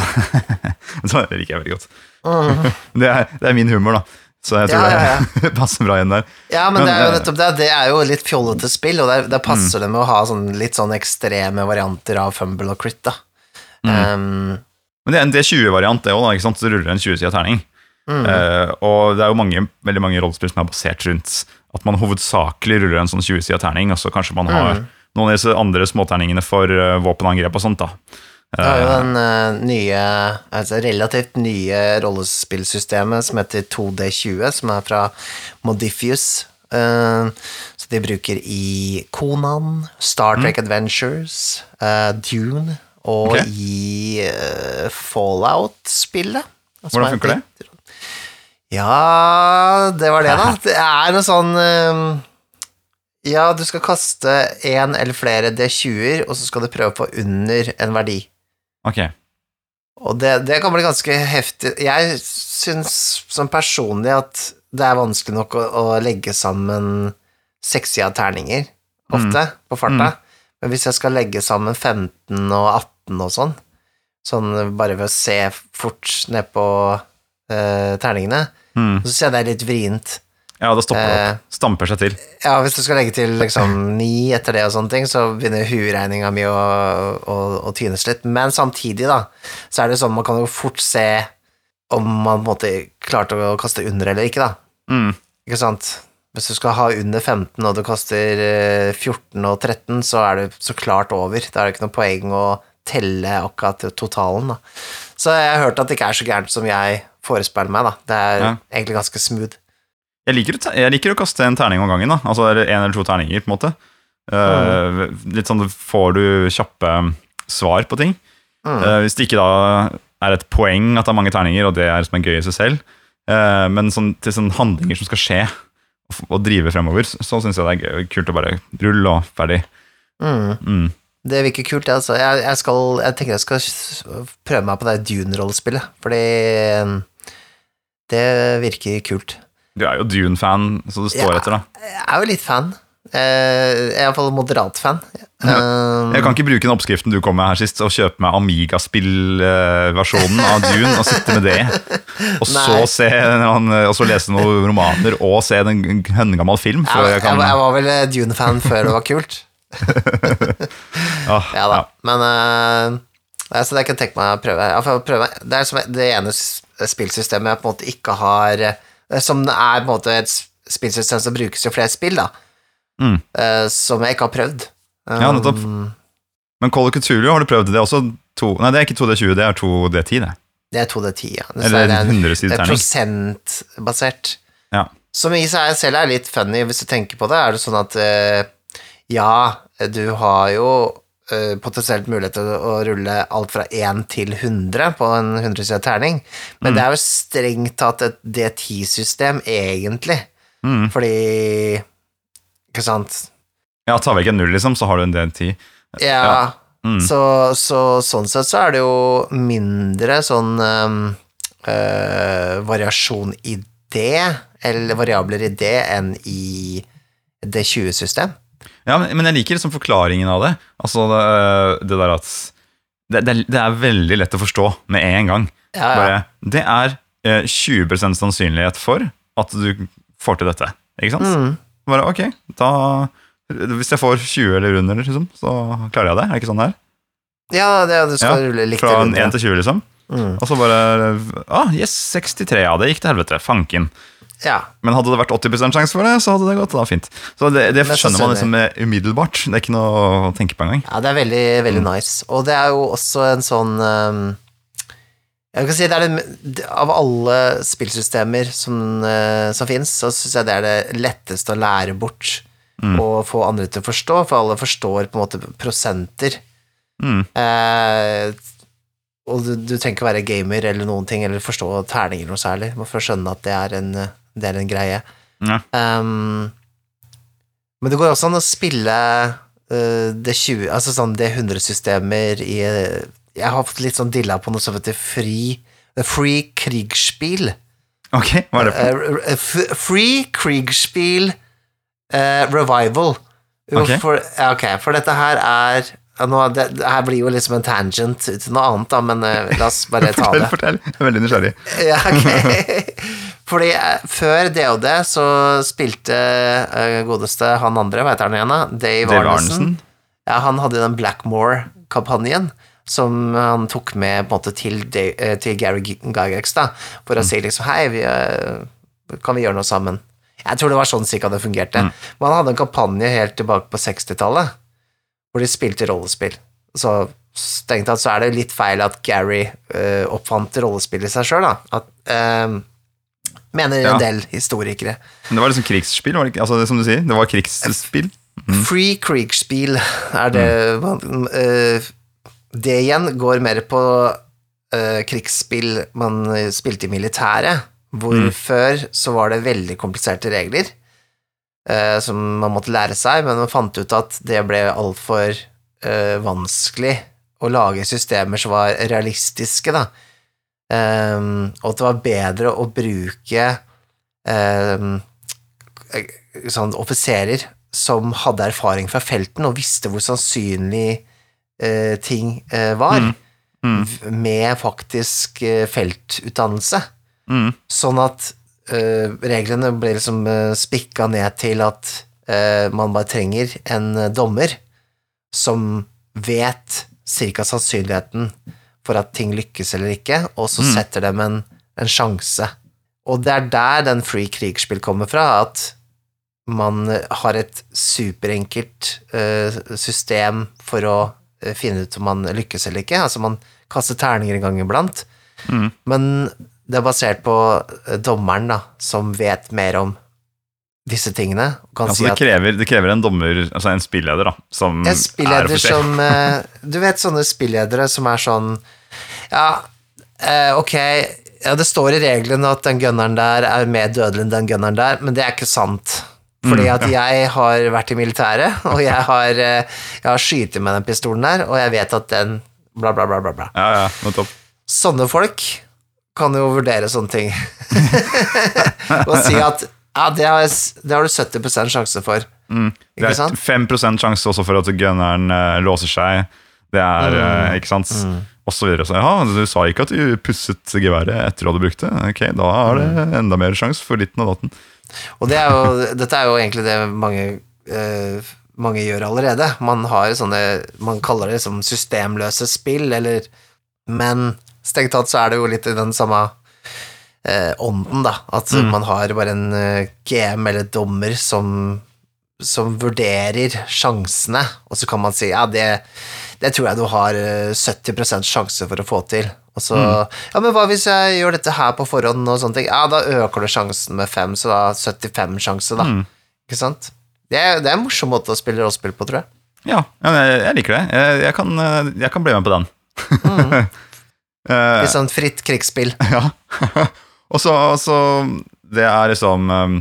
så det liker jeg veldig godt. Mhm. Det er, det er min humor, da. Så jeg tror Ja, ja, det passer bra igjen der. ja, men, Men, det er jo eh, nettopp det. Det er jo litt fjollete spill, og der, der Mm. passer det med å ha sånn, litt sånn ekstreme varianter av fumble og crit, da. Mm. Um, Men det er en D20-variant, det òg. ikke sant? Så ruller en 20-sida terning. mm. Eh, og det er jo mange, veldig mange rollespill som er basert rundt at man hovedsakelig ruller en sånn 20-sida terning, og så kanskje man har Mm. Noen av disse andre småterningene for eh, våpenangrep og sånt. da. Det er jo Eh, den eh, nye, altså relativt nye rollespillsystemet som heter 2D20, som er fra Modifius. eh, så de bruker i Konan, Star Trek Adventures, eh, Dune og okay. i eh, Fallout-spillet. Hvordan er funker det? Ja, det var det, da. Det er noe sånn eh, Ja, du skal kaste én eller flere D20-er, og så skal du prøve å få under en verdi. ok. Og det, det kan bli ganske heftig. Jeg syns som personlig at det er vanskelig nok å, å legge sammen sekssida terninger, ofte, på farta. Men hvis jeg skal legge sammen 15 og 18 og sånn, sånn bare ved å se fort ned på eh, terningene, Mm. så ser jeg det er litt vrient. Ja, det stopper det opp. Stamper seg til. Ja, hvis du skal legge til liksom ni etter det og sånne ting, så begynner hueregninga mi å, å, å tynes litt. Men samtidig, da, så er det sånn man kan jo fort se om man på en måte klarte å kaste under eller ikke, da. Mm. Ikke sant? Hvis du skal ha under 15 og du kaster eh, 14 og 13, så er du så klart over. Da er det ikke noe poeng å telle akkurat totalen, da. Så jeg har hørt at det ikke er så gærent som jeg forespeiler meg, da. Det er Ja. egentlig ganske smooth. Jeg liker, jeg liker å kaste en terning om gangen. da Altså en eller to terninger, på en måte. Mm. litt sånn får du kjappe svar på ting. Mm. Eh, hvis det ikke da er et poeng at det er mange terninger, og det er som er gøy i seg selv, eh, men sånn, til sånne handlinger som skal skje, og, og drive fremover, så, syns jeg det er gøy, kult å bare rulle og ferdig. Mm. Mm. Det virker kult, altså. Jeg, jeg, skal, jeg tenker jeg skal prøve meg på det Dune-rollespillet, fordi um, det virker kult. Du er jo Dune-fan, så det står Ja. etter, da. Jeg er jo litt fan. Eh, Jeg er iallfall moderat fan. Um, Jeg kan ikke bruke den oppskriften du kom med her sist, og kjøpe meg Amigaspill-versjonen av Dune og sitte med det. Og så, se, og så lese noen romaner og se en høngammal film. jeg, jeg kan, jeg var vel Dune-fan før det var kult. ah, Ja da. Men uh, altså, det kan jeg tenke meg å prøve. Det er det ene spillsystemet jeg på en måte ikke har eh, Som er på en måte et spillsystem som brukes i flere spill, da. Mm. Eh, Som jeg ikke har prøvd. Ja, nettopp. Um, Men Call of Cthulhu, har du prøvd det? Er også to, nei, det er ikke 2D20, det er 2D10. det. Det er 2D10, ja. Det, Eller det er, en- det er prosentbasert. Ja. Som i seg selv er litt funny, hvis du tenker på det, er det sånn at eh, ja, du har jo eh, potensielt mulighet til å rulle alt fra 1 til 100 på en 100-sida terning, men Mm. det er jo strengt tatt et D10-system, egentlig, Mm. fordi Ikke sant? Ja, tar vekk en null, liksom, så har du en D10. Ja, Ja. Mm. så, så sånn sett så er det jo mindre sånn eh, variasjon i det, eller variabler i det, enn i det 20-system. Ja, men, jeg liker liksom forklaringen av det. Altså det, det der at det, det, det er veldig lett å forstå med en gang. Ja, ja. Bare, det er eh, 20% sannsynlighet for at du får til dette. Ikke sant? Mm. Bare ok, da Hvis jeg får 20 eller under, liksom, så klarer jeg det. Er det ikke sånn det er? Ja, det, du skal rulle likt Fra rundt, ja. 1 til 20, liksom. Mm. Og så bare ah, Yes, 63. Ja, det gikk til helvete. Fanken. Ja. Men hadde det vært 80 sjanse for det, så hadde det gått da fint. Så det, det skjønner man liksom eh, umiddelbart. Det er ikke noe å tenke på engang. Ja, det er veldig, veldig Mm. nice. Og det er jo også en sånn um, Jeg kan si det er det, Av alle spillsystemer som, uh, som fins, så syns jeg det er det letteste å lære bort Mm. og få andre til å forstå, for alle forstår på en måte prosenter. Mm. Uh, og du, du trenger ikke være gamer eller noen ting, eller forstå terninger noe særlig, for å skjønne at det er en, det er en greie. Ja. Um, men det går også an å spille uh, det 20, altså sånn det 100-systemer i Jeg har fått litt sånn dilla på noe som heter free, free Krigsspill. Ok, hva er det for Uh, free krigsspill uh, Revival. Okay. Ok. For, ok, for dette her er nå, det, det her blir jo liksom en tangent til noe annet, da, men uh, la oss bare ta Fortell, det. fortell. Jeg er veldig nysgjerrig. Ja, ok. Fordi eh, før DOD så spilte eh, godeste han andre, hva heter han igjen da? Dave, Dave Arnesen. Ja, han hadde den Blackmore-kampanjen som han tok med på en måte til, Da- eh, til Gary Gygax, da, for å si liksom hei, vi, kan vi gjøre noe sammen? Jeg tror det var sånn cirka det fungerte. Men han hadde en kampanje helt tilbake på 60-tallet, hvor de spilte rollespill. Så strengt tatt så er det litt feil at Gary uh, oppfant rollespill i seg sjøl, da. At, eh, mener en del historikere. Men det var liksom krigsspill, var det ikke? Altså, som du sier, det var krigsspill. Free krigsspill er det man, uh, Det igjen går mer på uh, krigsspill man spilte i militæret, hvor Mm. før så var det veldig kompliserte regler uh, som man måtte lære seg, men man fant ut at det ble altfor uh, vanskelig å lage systemer som var realistiske, da. Ehm, og at det var bedre å bruke um, sånn offiserer som hadde erfaring fra felten og visste hvor sannsynlig uh, ting uh, var, Mm. Mm. med faktisk uh, feltutdannelse. Mm. Sånn at reglene ble liksom spikka ned til at man bare trenger en dommer som vet cirka sannsynligheten for at ting lykkes eller ikke, og så Mm. setter dem en, en sjanse. Og det er der den free krigsspill kommer fra, at man har et superenkelt uh, system for å eh, finne ut om man lykkes eller ikke. Altså, man kaster terninger en gang iblant, Mm. men det er basert på eh, dommeren, da, som vet mer om disse tingene. Kan Altså, si det, krever, det krever en dommer, altså en spilleder, da, som en spilleder er som eh, Du vet sånne spilledere som er sånn Ja, eh, ok, ja, det står i reglene at den gunneren der er mer dødelig enn den gunneren der, men det er ikke sant. Fordi Mm, at jeg har vært i militæret, og jeg har, eh, jeg har skytet med den pistolen der, og jeg vet at den bla, bla, bla, bla. bla. Ja, ja. Sånne folk kan jo vurdere sånne ting. og si at ja, det har, det har du 70 sjanse for. Mm. Det er sant? 5 sjanse også for at gunneren uh, låser seg. Det er, uh, ikke sant? Og så videre. Så, ja, du sa ikke at du pusset geværet etter at du hadde brukt det. Ok, da er det enda mer sjanse for ditten og datten. Og det er jo, dette er jo egentlig det mange, uh, mange gjør allerede. Man har sånne Man kaller det liksom systemløse spill, eller Men strengt tatt så er det jo litt i den samme eh, ånden, da. At man har bare en eh, GM eller dommer som som vurderer sjansene, og så kan man si ja, det, det tror jeg du har eh, 70% sjanse for å få til. Og så Ja, men hva hvis jeg gjør dette her på forhånd, og sånne ting? Ja, da øker du sjansen med fem, så da 75 sjanse, da. Mm. Ikke sant? Det er, det er en morsom måte å spille rollespill på, tror jeg. Ja, jeg, liker det. Jeg, jeg, kan, eh, jeg kan bli med på den. Eh, Litt sånn fritt krigsspill. Ja. Og så, så Det er liksom um,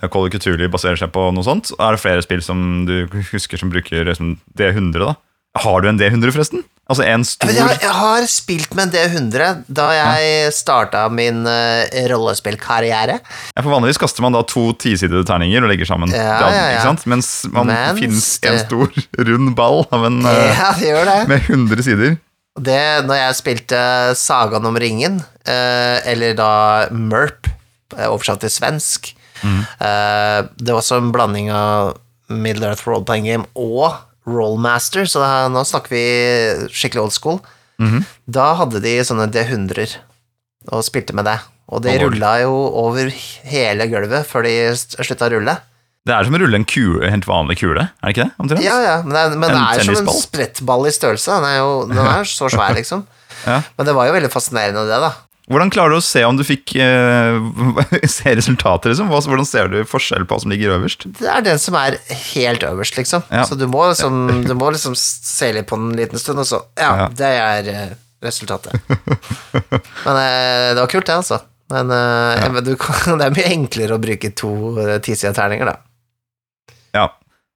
Call of Cthulhu baserer seg på noe sånt. Er det flere spill som du husker som bruker liksom, D100? da? Har du en D100, forresten? Altså en stor jeg jeg, jeg har spilt med en D100 da jeg starta min uh, rollespillkarriere. ja, For vanligvis kaster man da to tisidede terninger og legger sammen. Ja, den, ja, ja. Mens man Mens finnes en stor rund ball av en, uh, Ja, det gjør det. med 100 sider. Det når jeg spilte Sagaen om ringen, eh, eller da MERP, eh, oversatt til svensk eh, Det var også en blanding av Middle Earth Role Playing Game og Rollmaster, så da, nå snakker vi skikkelig old school. Da hadde de sånne D100-er og spilte med det. Og de Alvorlig. rulla jo over hele gulvet før de slutta å rulle. Det er som å rulle en kule, helt vanlig kule, er det ikke det? Omtrent? Ja, ja, men det er, men det er som en sprettball i størrelse. Den er jo den er så svær, liksom. Ja. Men det var jo veldig fascinerende, det, da. Hvordan klarer du å se om du fikk eh, se resultater, liksom? Hvordan ser du forskjell på hva som ligger øverst? Det er den som er helt øverst, liksom. Ja. Så du må liksom, du må liksom se litt på den en liten stund, og så Ja, Ja. det er eh, resultatet. Men eh, det var kult, det, altså. Men, eh, men du det er mye enklere å bruke to uh, tisida terninger, da. Ja.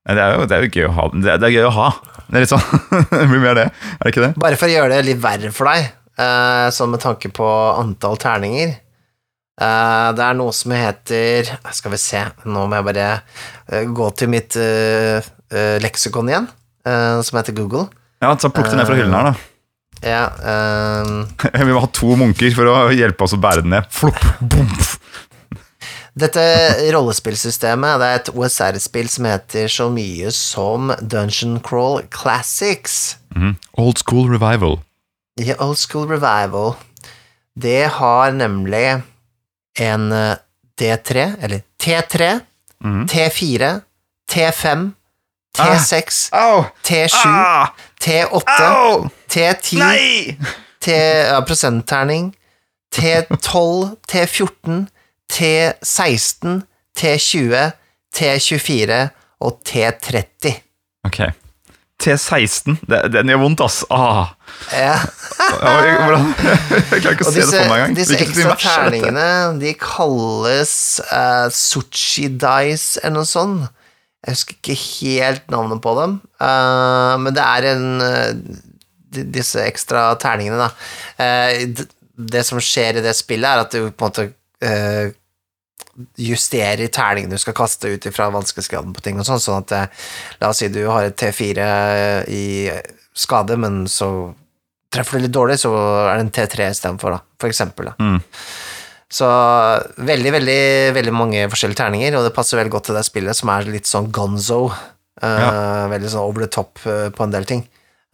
Det er jo, det er jo gøy å ha. Det er, det er gøy å ha. Det er litt sånn Det blir mer det, er det ikke det? Bare for å gjøre det litt verre for deg, eh, sånn med tanke på antall terninger eh, Det er noe som heter Skal vi se, nå må jeg bare eh, gå til mitt leksikon igjen, som heter Google. Ja, så Plukk det ned fra hyllen her, da. Ja, um... Vi må ha to munker for å hjelpe oss å bære den ned. Flopp, bomf. Dette rollespillsystemet det er et OSR-spill som heter så mye som Dungeon Crawl Classics. Mm. Old school revival. Ja, Old School Revival. Det har nemlig en eh, D3, eller T3, mm. T4, T5, T6, ah. T7, Ah! T8, Au! T10, Nei! T, ja, prosentterning, T12, T14, T16, T20, T24 og T30. Ok. T16. Det, den gjør vondt, ass. Ah. Ja. Ja, jeg- Hvordan? Jeg klarer ikke å se det for meg engang. disse ekstra er terningene, de kalles uh, Sushi Dice eller noe sånt. Jeg husker ikke helt navnet på dem, uh, men det er en uh, Disse ekstra terningene, da. Uh, det som skjer i det spillet, er at du på en måte eh, justerer terningene du skal kaste ut ifra vanskelighetsgraden på ting og sånn, sånn at eh, La oss si du har et T4 i skade, men så treffer du litt dårlig, så er det en T3 istedenfor, da, for eksempel. Da. Mm. Så veldig, veldig, veldig mange forskjellige terninger, og det passer veldig godt til det spillet, som er litt sånn gonzo. eh, Veldig sånn over the top uh, på en del ting.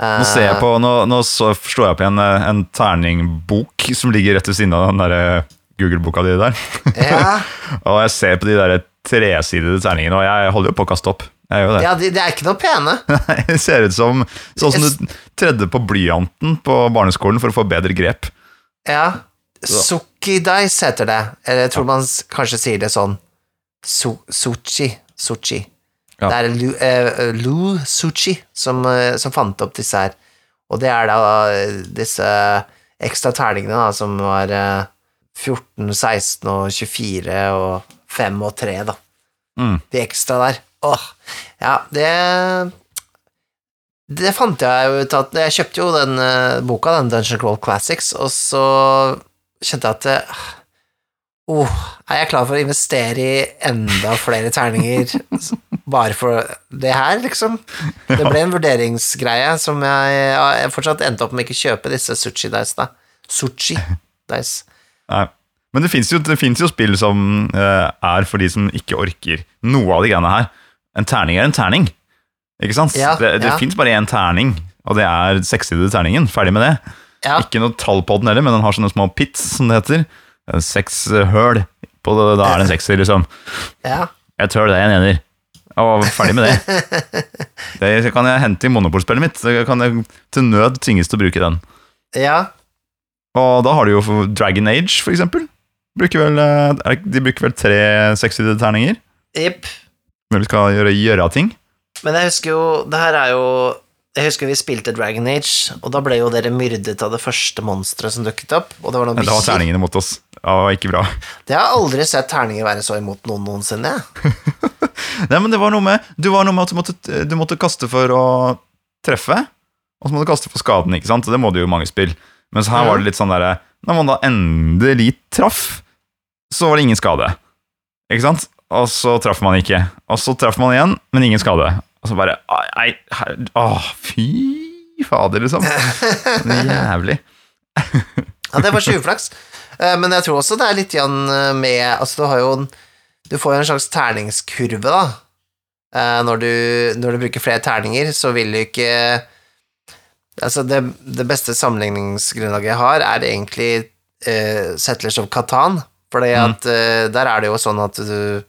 Uh, Nå ser jeg på, nå, nå slår jeg på en, eh, en terningbok som ligger rett ved siden av den der eh, Google-boka di der. Ja, og jeg ser på de der tresidede terningene, og jeg holder jo på å kaste opp. Det. ja de, de er ikke noe pene. det ser ut som sånn som du tredde på blyanten på barneskolen for å få bedre grep. Ja. Suki dice heter det. Eller jeg tror man kanskje sier det sånn Su Suchi. Suchi. Ja. Det er Lu, eh, Lu Suchi som, eh, som fant opp disse her. Og det er da eh, disse ekstra terningene da, som var eh, 14, 16 og 24 og 5 og 3, da. Mm. De ekstra der. Åh, ja, det Det fant jeg jo ut at Jeg kjøpte jo den eh, boka, den Dungeon Crawl Classics, og så kjente jeg at det, Oh, er jeg klar for å investere i enda flere terninger bare for det her, liksom? Det ble en vurderingsgreie som jeg, jeg fortsatt endte opp med ikke kjøpe disse sushi dice, da. Sushi dice. Nei. Men det fins jo, jo spill som uh, er for de som ikke orker noe av de greiene her. En terning er en terning. Ikke sant? Ja, det det ja. fins bare én terning, og det er sekssidede terningen. Ferdig med det. Ja, Ikke noe tall på den heller, men den har sånne små pits, som det heter. Seks eh, høl. På det, da er det en sekser, liksom. ja. Et høl, det er en ener. Og ferdig med det. Det kan jeg hente i monopolspillet mitt. Det kan jeg til nød tvinges til å bruke den. ja. Og da har du jo Dragon Age, for eksempel. Bruker vel, eh, de bruker vel tre sekssidede terninger Jipp. når vi skal gjøre, gjøre ting. Men jeg husker jo Det her er jo Jeg husker vi spilte Dragon Age, og da ble jo dere myrdet av det første monsteret som dukket opp, og det var noen Men det var terningene mot oss. Det var ikke bra. Det har aldri sett terninger være så imot noen noensinne. jeg. Nei, men det var noe med, Du var noe med at du måtte, du måtte kaste for å treffe, og så må du kaste for skaden, ikke sant? Og det må du jo i mange spill. Mens her var det litt sånn derre Når man da endelig traff, så var det ingen skade. Ikke sant? Og så traff man ikke. Og så traff man igjen, men ingen skade. Og så bare Nei, åh, fy fader, liksom. Det er jævlig. Ja, det var uflaks. Eh, Men jeg tror også det er litt igjen med Altså, du har jo Du får jo en slags terningskurve, da. Eh, Når du, når du bruker flere terninger, så vil du ikke Altså, det, det beste sammenligningsgrunnlaget jeg har, er egentlig uh, Settlers of Catan, for mm. uh, der er det jo sånn at du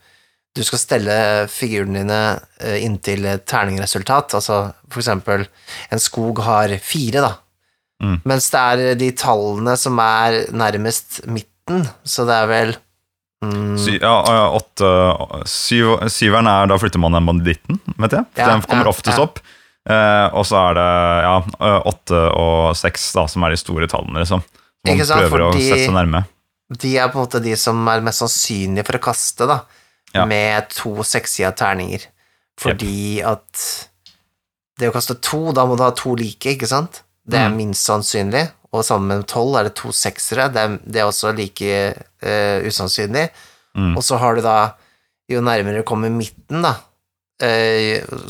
du skal stelle figurene dine uh, inntil et terningresultat. Altså for eksempel en skog har fire, da. Mm. Mens det er de tallene som er nærmest midten, så det er vel mm, Sy, ja, ja, åtte, syv, syveren er da flytter man den banditten, vet jeg. Ja, den kommer ja, oftest ja. opp. Eh, og så er det ja, åtte og seks som er de store tallene, liksom. Man Ikke sant, prøver å sette seg nærme. De er på en måte de som er mest sannsynlige for å kaste, da, Ja. med to sekssida terninger. Fordi at det å kaste to, da må du ha to like, ikke sant? Det er Mm. minst sannsynlig. Og sammen med tolv er det to seksere. Det er, det er også like uh, usannsynlig. Mm. Og så har du da Jo nærmere du kommer midten, da, eh,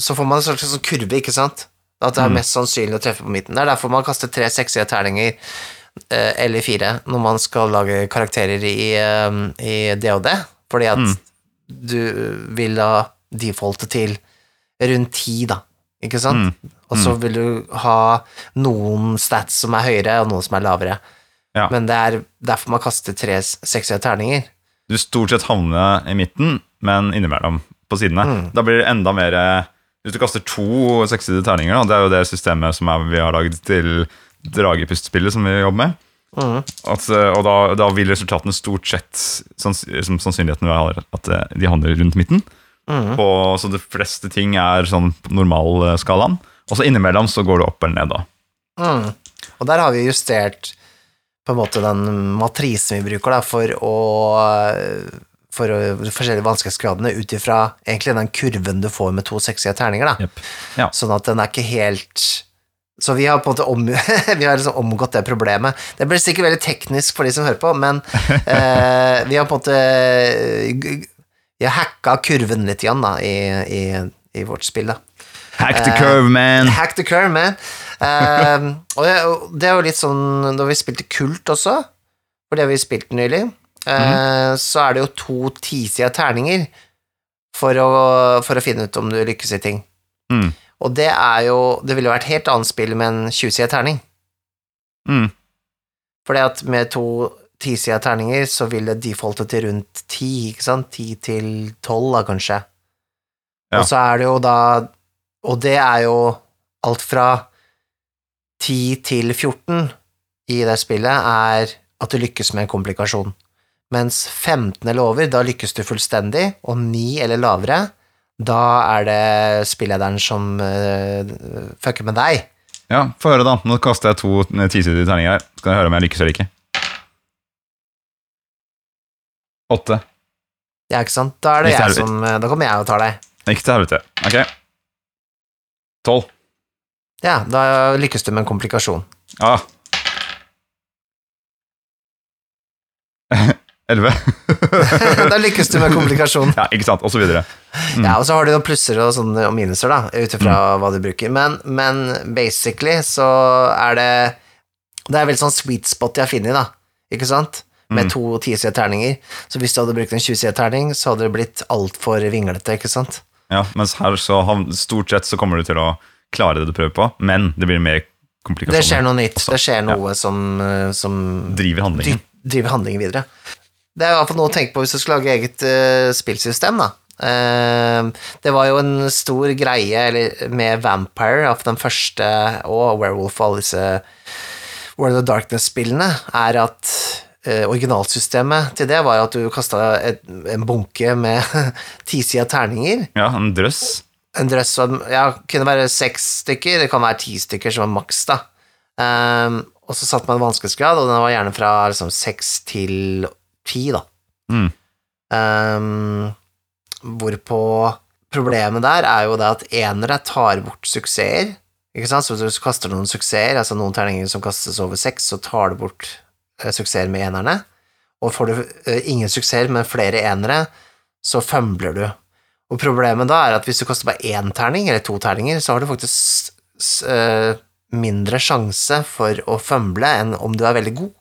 så får man en slags sånn kurve, ikke sant? At det er Mm. mest sannsynlig å treffe på midten. Det er derfor man kaster tre sekssida terninger, eh, eller fire, når man skal lage karakterer i, eh, i DOD. Fordi at Mm. du vil da defaulte til rundt ti, da. Ikke sant? Mm. Og så vil du ha noen stats som er høyere, og noen som er lavere. Ja. Men det er derfor man kaster tre sekssida terninger. Du stort sett havner i midten, men innimellom på sidene. Mm. Da blir det enda mer eh, Hvis du kaster to seksside terninger, da, det er jo det systemet som er, vi har lagd til dragepustspillet som vi jobber med. Mm. At, eh, og da, da vil resultatene stort sett sanns, som sannsynligheten er at eh, de handler rundt midten. Mm. Og, så de fleste ting er sånn normalskalaen. Og så innimellom så går det opp eller ned, da. Mm. Og der har vi justert på en måte den matrisen vi bruker da, for å for de forskjellige vanskelighetsgradene ut ifra egentlig den kurven du får med to seksige terninger. Da. Yep. Ja. Sånn at den er ikke helt Så vi har på en måte om, vi har liksom omgått det problemet. Det blir sikkert veldig teknisk for de som hører på, men eh, vi har på en måte Vi har hacka kurven litt igjen da, i, i, i vårt spill. da. Hack the Eh, curve, man! Hack the curve, man. Eh, og det, det er jo litt sånn Da vi spilte Kult også, for det har vi spilt nylig, eh, så er det jo to tisida terninger for å, for å finne ut om du lykkes i ting. Mm. Og det er jo Det ville vært helt annet spill med en 20-sida terning. Mm. Fordi at med to tisida terninger så vil det defaulte til rundt 10, ikke sant? 10 til 12, da, kanskje. Ja. Og så er det jo da Og det er jo alt fra 10 til 14 i det spillet er at du lykkes med en komplikasjon. Mens 15 eller over, da lykkes du fullstendig, og 9 eller lavere, da er det spillederen som uh, fucker med deg. Ja, få høre, da. Nå kaster jeg to eh, tisidige terninger her. Skal jeg høre om jeg lykkes eller ikke. Åtte. Ja, ikke sant? Da er det jeg som eh, Da kommer jeg og tar deg. Ikke til helvete. Ok. Tolv. Ja, da lykkes du med en komplikasjon. Ja. Elleve. da lykkes du med komplikasjon. ja, ikke sant. Og så videre. Mm. Ja, og så har du noen plusser og sånne og minuser, da, ut ifra hva du bruker. Men, men basically så er det Det er vel sånn sweet spot jeg har funnet, da, ikke sant? Med Mm. to tisida terninger. Så hvis du hadde brukt en 20-sida terning, så hadde det blitt altfor vinglete, ikke sant? Ja, mens her så stort sett så kommer du til å klare det du prøver på, men det blir mer komplikasjoner. Det skjer noe nytt. også. Det skjer noe som, eh, som Driver handlingen. driver handlingen videre. Det er i hvert fall noe å tenke på hvis du skal lage eget uh, spillsystem, da. Uh, det var jo en stor greie eller, med Vampire, av den første, og Werewolf og alle disse World of Darkness-spillene, er at uh, originalsystemet til det var at du kasta en bunke med tisida terninger. Ja, en drøss. En drøss som ja, kunne være seks stykker, det kan være ti stykker som er maks, da. Um, og så satte man vanskelighetsgrad, og den var gjerne fra liksom seks til ti, da. Mm. Um, hvorpå problemet der er jo det at enere tar bort suksesser, Ikke sant? Så hvis du kaster noen suksesser, altså noen terninger som kastes over seks, så tar du bort eh, suksesser med enerne. Og får du eh, ingen suksesser, men flere enere, så fømbler du. Og problemet da er at hvis du kaster bare én terning, eller to terninger, så har du faktisk eh, mindre sjanse for å fømble enn om du er veldig god.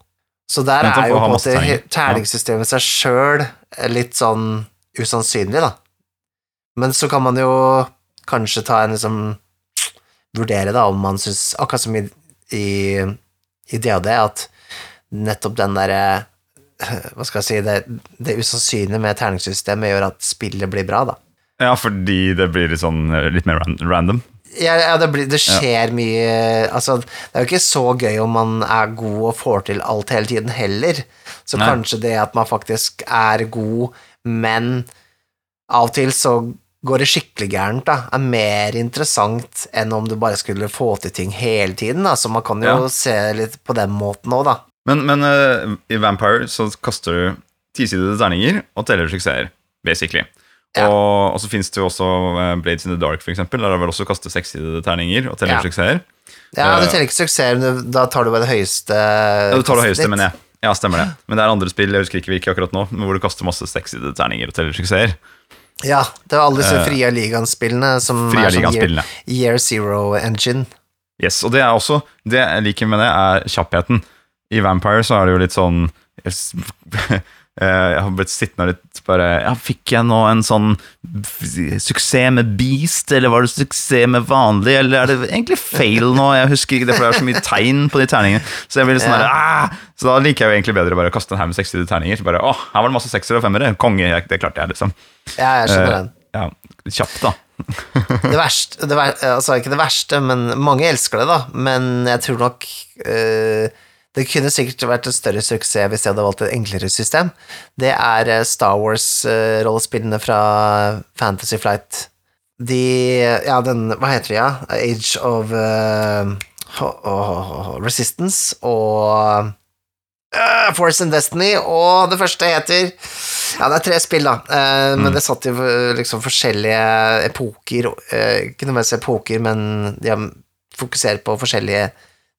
Så der er jo på en måte terningssystemet seg sjøl litt sånn usannsynlig, da. Men så kan man jo kanskje ta en liksom Vurdere da om man syns, akkurat som i, i, i DOD, at nettopp den derre Hva skal jeg si Det, det usannsynlige med terningssystemet gjør at spillet blir bra, da. Ja, fordi det blir litt sånn litt mer random. Ja, ja det, blir, det skjer mye Altså, det er jo ikke så gøy om man er god og får til alt hele tiden heller. Så Nei. kanskje det at man faktisk er god, men av og til så går det skikkelig gærent, da, er mer interessant enn om du bare skulle få til ting hele tiden. Da. Så man kan jo Ja. se litt på den måten òg, da. Men, men uh, i Vampire så kaster du tisidede terninger og teller suksesser, basically. Ja. Og, og så finnes det jo også eh, Blades in the Dark, for eksempel. Der er det vel også kaste sekssidede terninger og teller Ja. suksesser. Ja, du Eh, teller ikke suksesser, men da tar du bare det høyeste Ja, du tar det høyeste, men mener jeg. Ja, stemmer det. Men det er andre spill, jeg husker ikke hvilke akkurat nå, men hvor du kaster masse sekssidede terninger og teller suksesser. Ja, det var alle disse Eh, Fria Ligaen-spillene som Fria er sånn year, year Zero Engine. Yes, og det er også Det jeg liker med det, er kjappheten. I Vampire så er det jo litt sånn jeg eh, Jeg har blitt sittende litt bare ja, Fikk jeg nå en sånn suksess med Beast, eller var det suksess med vanlig, eller er det egentlig fail nå? Jeg husker ikke det, for det er så mye tegn på de terningene. Så jeg blir litt sånn Ja. der, ah! Så da liker jeg jo egentlig bedre bare å kaste en haug med seksside terninger. Så bare, åh, her var det masse seksere og femmere. Konge, det klarte jeg, liksom. Ja, jeg skjønner Eh, den. Ja, kjapt, da. Det verste, det ver, altså ikke det verste, men mange elsker det, da. Men jeg tror nok eh, Det kunne sikkert vært en større suksess hvis jeg hadde valgt et enklere system. Det er eh, Star Wars-rollespillene fra Fantasy Flight. De Ja, den Hva heter de, ja? Age of uh, Resistance og uh, Force and Destiny, og det første heter Ja, det er tre spill, da, eh, men det satt i eh, liksom forskjellige epoker. Uh, ikke nødvendigvis epoker, men de har fokusert på forskjellige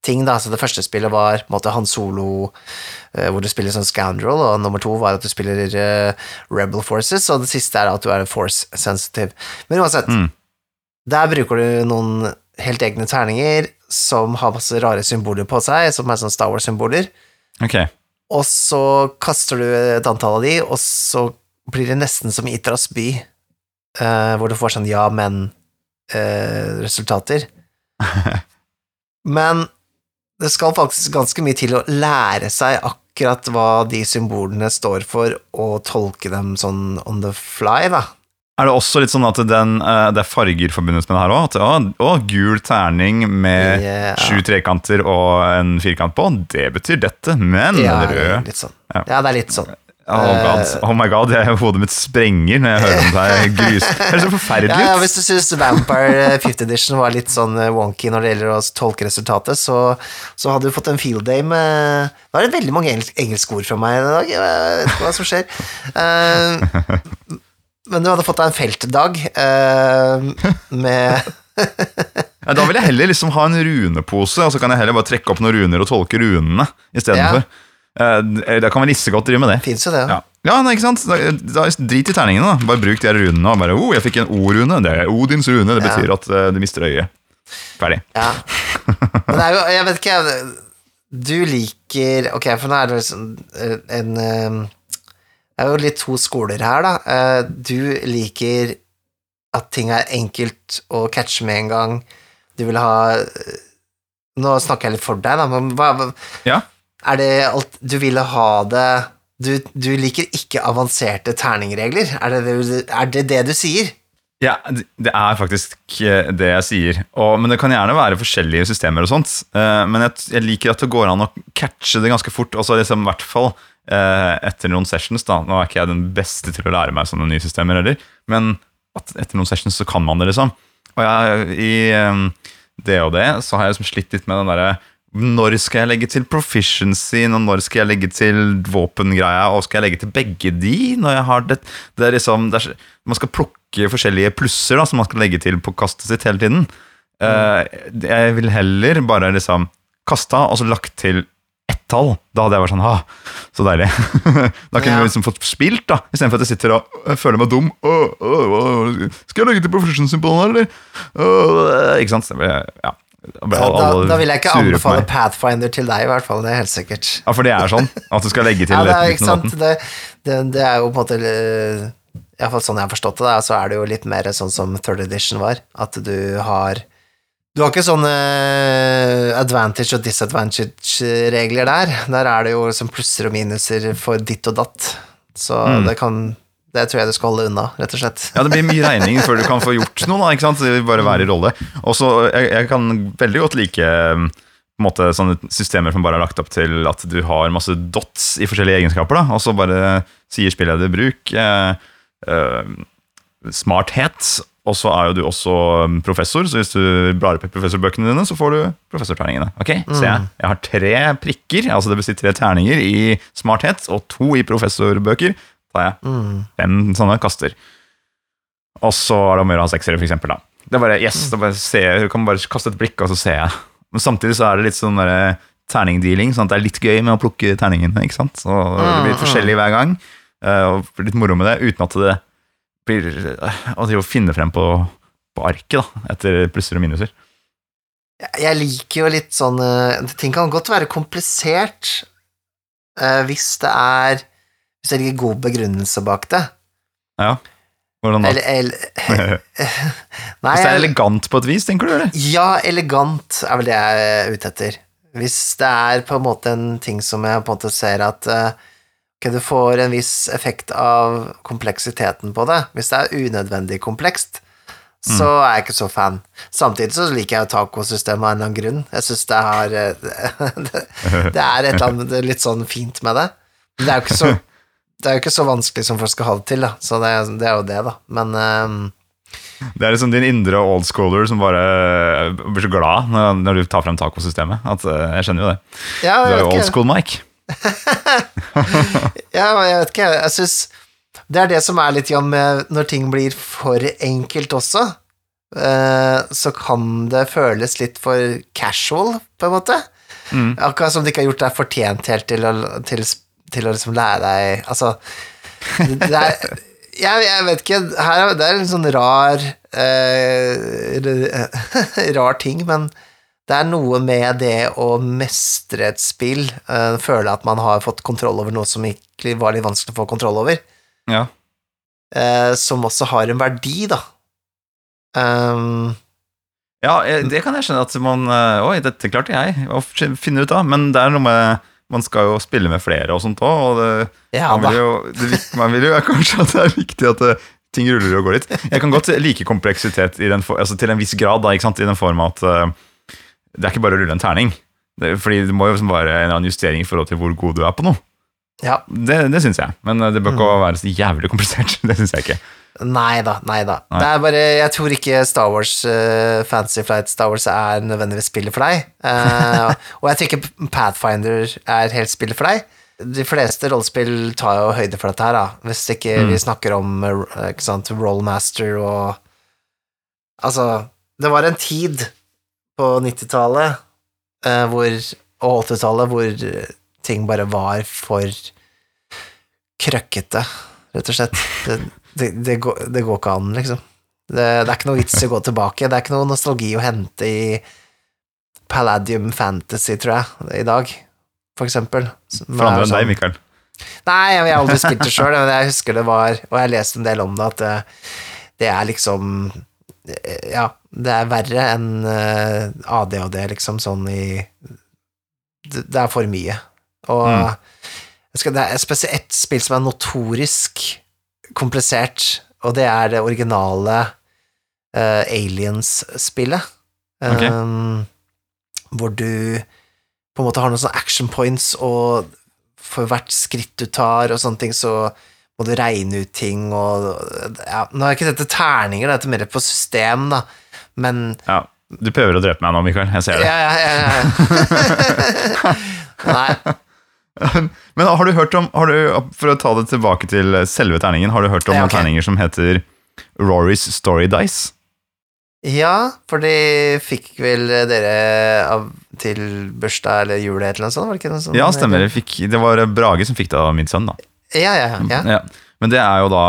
ting, da. Så det første spillet var måte Han Solo, uh, hvor du spiller sånn Scoundrel, og nummer to var at du spiller uh, Rebel Forces, og det siste er at du er force sensitive. Men uansett, Mm. der bruker du noen helt egne terninger som har masse rare symboler på seg, som er sånn Star Wars-symboler Okay. og så kaster du et antall av de, og så blir det nesten som Itras by, uh, hvor du får sånn ja, men-resultater. men det skal faktisk ganske mye til å lære seg akkurat hva de symbolene står for, og tolke dem sånn on the fly, da. Er det også litt sånn at den, eh, det er farger forbundet med det her òg? Å, å, gul terning med yeah. sju trekanter og en firkant på, det betyr dette, men Ja, rød litt sånn. Ja. Ja, det er litt sånn. Oh, God. oh my god, jeg, hodet mitt sprenger når jeg hører om her. Grus. Det er så forferdelig Ja, ja, hvis du syns Vampire 5th Edition var litt sånn eh, wonky når det gjelder å tolke resultatet, så, så hadde du fått en field day med Nå er det veldig mange engels engelske ord fra meg i dag, jeg vet ikke hva som skjer. Uh, men du hadde fått deg en feltdag uh, med Ja, da vil jeg heller liksom ha en runepose, og så kan jeg heller bare trekke opp noen runer og tolke runene istedenfor. Ja. Da kan vi like godt drive med det. Fins jo det. Ja, ja nei, ikke sant? Da, da, drit i terningene, da. Bare bruk de her runene. Og bare, oh, jeg fikk en O-rune. Det er Odins rune. Det Ja. betyr at uh, du mister øyet. Ferdig. Ja. Men det er jo, jeg vet ikke, du liker Ok, for nå er det liksom eh, en eh, Det er jo litt to skoler her, da. Eh, Du liker at ting er enkelt å catche med en gang. Du vil ha eh, Nå snakker jeg litt for deg, da, men hva Ja. Er det alt Du ville ha det du, du liker ikke avanserte terningregler? Er det det, er det det du sier? Ja, det er faktisk eh, det jeg sier. Og, men det kan gjerne være forskjellige systemer og sånt. Eh, men jeg, jeg liker at det går an å catche det ganske fort. Altså liksom, I hvert fall eh, etter noen sessions. da Nå er ikke jeg den beste til å lære meg sånne nye systemer heller, men etter noen sessions så kan man det, liksom. Og jeg, i eh, det og det så har jeg liksom slitt litt med den derre når skal jeg legge til proficiency, og når skal jeg legge til våpengreia, og skal jeg legge til begge de? Når jeg har det, det er liksom, det er, Man skal plukke forskjellige plusser da, som man skal legge til på kastet sitt hele tiden. Eh, jeg vil heller bare liksom kasta og så lagt til ett tall. Da hadde jeg vært sånn ah, så deilig. da kunne Ja. vi liksom fått spilt, da. Istedenfor at jeg sitter og føler meg dum. Å, å, å, skal jeg legge til proficiency på den her, eller? Ikke sant? Ble, ja. Da, Da, vil jeg ikke anbefale. Pathfinder til deg, i hvert fall. Det er helt sikkert. Ja, for det er sånn at du skal legge til Ja, det er, ikke sant? Det, det, det er jo på en måte eh, Iallfall sånn jeg har forstått det, så er det jo litt mer sånn som third edition var. At du har Du har ikke sånne advantage og disadvantage-regler der. Der er det jo liksom plusser og minuser for ditt og datt. Så Mm. det kan Det tror jeg du skal holde unna, rett og slett. Ja, det blir mye regning før du kan få gjort noe, da, ikke sant? Det vil bare være i rolle. Og så, jeg, jeg kan veldig godt like um, på en måte, sånne systemer som bare er lagt opp til at du har masse dots i forskjellige egenskaper, da, og så bare sier spilleder bruk eh, eh, smarthet, og så er jo du også um, professor, så hvis du blar opp i professorbøkene dine, så får du professorterningene. Ok, se, jeg har tre prikker, altså det vil si tre terninger i smarthet, og to i professorbøker, har jeg Mm. fem sånne kaster. Og så er det om å gjøre å ha seksere, for eksempel. Da. Det er bare, yes, mm. bare ser, Du kan bare kaste et blikk, og så ser jeg. Men samtidig så er det litt sånn der, terningdealing, sånn at det er litt gøy med å plukke terningene. ikke sant? Så det blir litt forskjellig hver gang, eh, og litt moro med det, uten at det blir eh, å finne frem på, på arket da, etter plusser og minuser. Jeg liker jo litt sånn eh, Ting kan godt være komplisert eh, hvis det er Hvis det ligger god begrunnelse bak det. Ja, hvordan da? Eller, eller Nei, Hvis det er elegant på et vis, tenker du? eller? Ja, elegant er vel det jeg er ute etter. Hvis det er på en måte en ting som jeg på en måte ser at okay, du får en viss effekt av kompleksiteten på det. Hvis det er unødvendig komplekst, så er jeg ikke så fan. Samtidig så liker jeg tacosystemet av en eller annen grunn. Jeg syns det har eh, det, det er et eller annet litt sånn fint med det. Men det er jo ikke så, det er jo ikke så vanskelig som folk skal ha det til, da. Så det, det er jo det, da. Men um, Det er liksom din indre old schooler som bare blir så glad når, du tar frem tacosystemet. At, eh, jeg skjønner jo det. ja, Du er jo old school, Mike. Ja, men jeg vet ikke, jeg syns Det er det som er litt med når ting blir for enkelt også. eh, så kan det føles litt for casual, på en måte. Mm. Akkurat som det ikke har gjort deg fortjent helt til til, til å liksom lære deg Altså det er, jeg, jeg vet ikke her, er- Det er en sånn rar eh, Rar ting, men det er noe med det å mestre et spill, eh, føle at man har fått kontroll over noe som egentlig var litt vanskelig å få kontroll over, Ja. eh, som også har en verdi, da. Um, ja, eh, det kan jeg skjønne at man eh, Oi, dette klarte jeg å finne ut av. Men det er noe med Man skal jo spille med flere og sånt òg, og det, ja man, vil jo, det, man vil jo kanskje at det er viktig at det, ting ruller og går litt. Jeg kan godt like kompleksitet i den altså til en viss grad, da, i den form at uh, det er ikke bare å rulle en terning. Det, fordi det må jo liksom være en annen justering i forhold til hvor god du er på noe. Ja. Det, det syns jeg, men eh, det bør ikke Mm. være så jævlig komplisert. Det syns jeg ikke. Nei da, nei da. Nei. Det er bare Jeg tror ikke Star Wars uh, Fantasy Flight Star Wars er nødvendigvis spillet for deg. Uh, og jeg tror ikke Pathfinder er helt spillet for deg. De fleste rollespill tar jo høyde for dette her, da. Hvis ikke Mm. vi snakker om eh, ikke sant, Rollmaster og Altså, det var en tid på 90-tallet eh, hvor og 80-tallet hvor ting bare var for krøkkete, rett og slett. Det, det, det, går, det går ikke an, liksom. Det, det er ikke noe vits i å gå tilbake. Det er ikke noe nostalgi å hente i Palladium Fantasy, tror jeg, i dag, for eksempel. For andre enn deg, sånn- Mikael. Nei, jeg har aldri spilt det sjøl, men jeg husker det var Og jeg leste en del om det, at det, er liksom Ja, det er verre enn eh, ADHD, liksom, sånn i Det, det er for mye. Og Mm. jeg skal, det er spesielt ett spill som er notorisk komplisert, og det er det originale uh, Aliens-spillet. Ok. Um, hvor du på en måte har noen sånne action points, og for hvert skritt du tar og sånne ting, så må du regne ut ting og ja, Nå er ikke dette terninger, dette er mer på system, da, men Ja, du prøver å drepe meg nå, Mikael. Jeg ser det. ja, ja, ja, ja. Nei. Men har du hørt om har du, For å ta det tilbake til selve terningen, har du hørt om Ja, noen terninger som heter Rorys Story Dice? Ja, for de fikk vel dere av, til bursdag eller jul eller noe sånt? Var det ikke noe sånt? Ja, stemmer. Fikk, det var Brage som fikk det av min sønn, da. Ja, ja, ja. Ja. Men det er jo da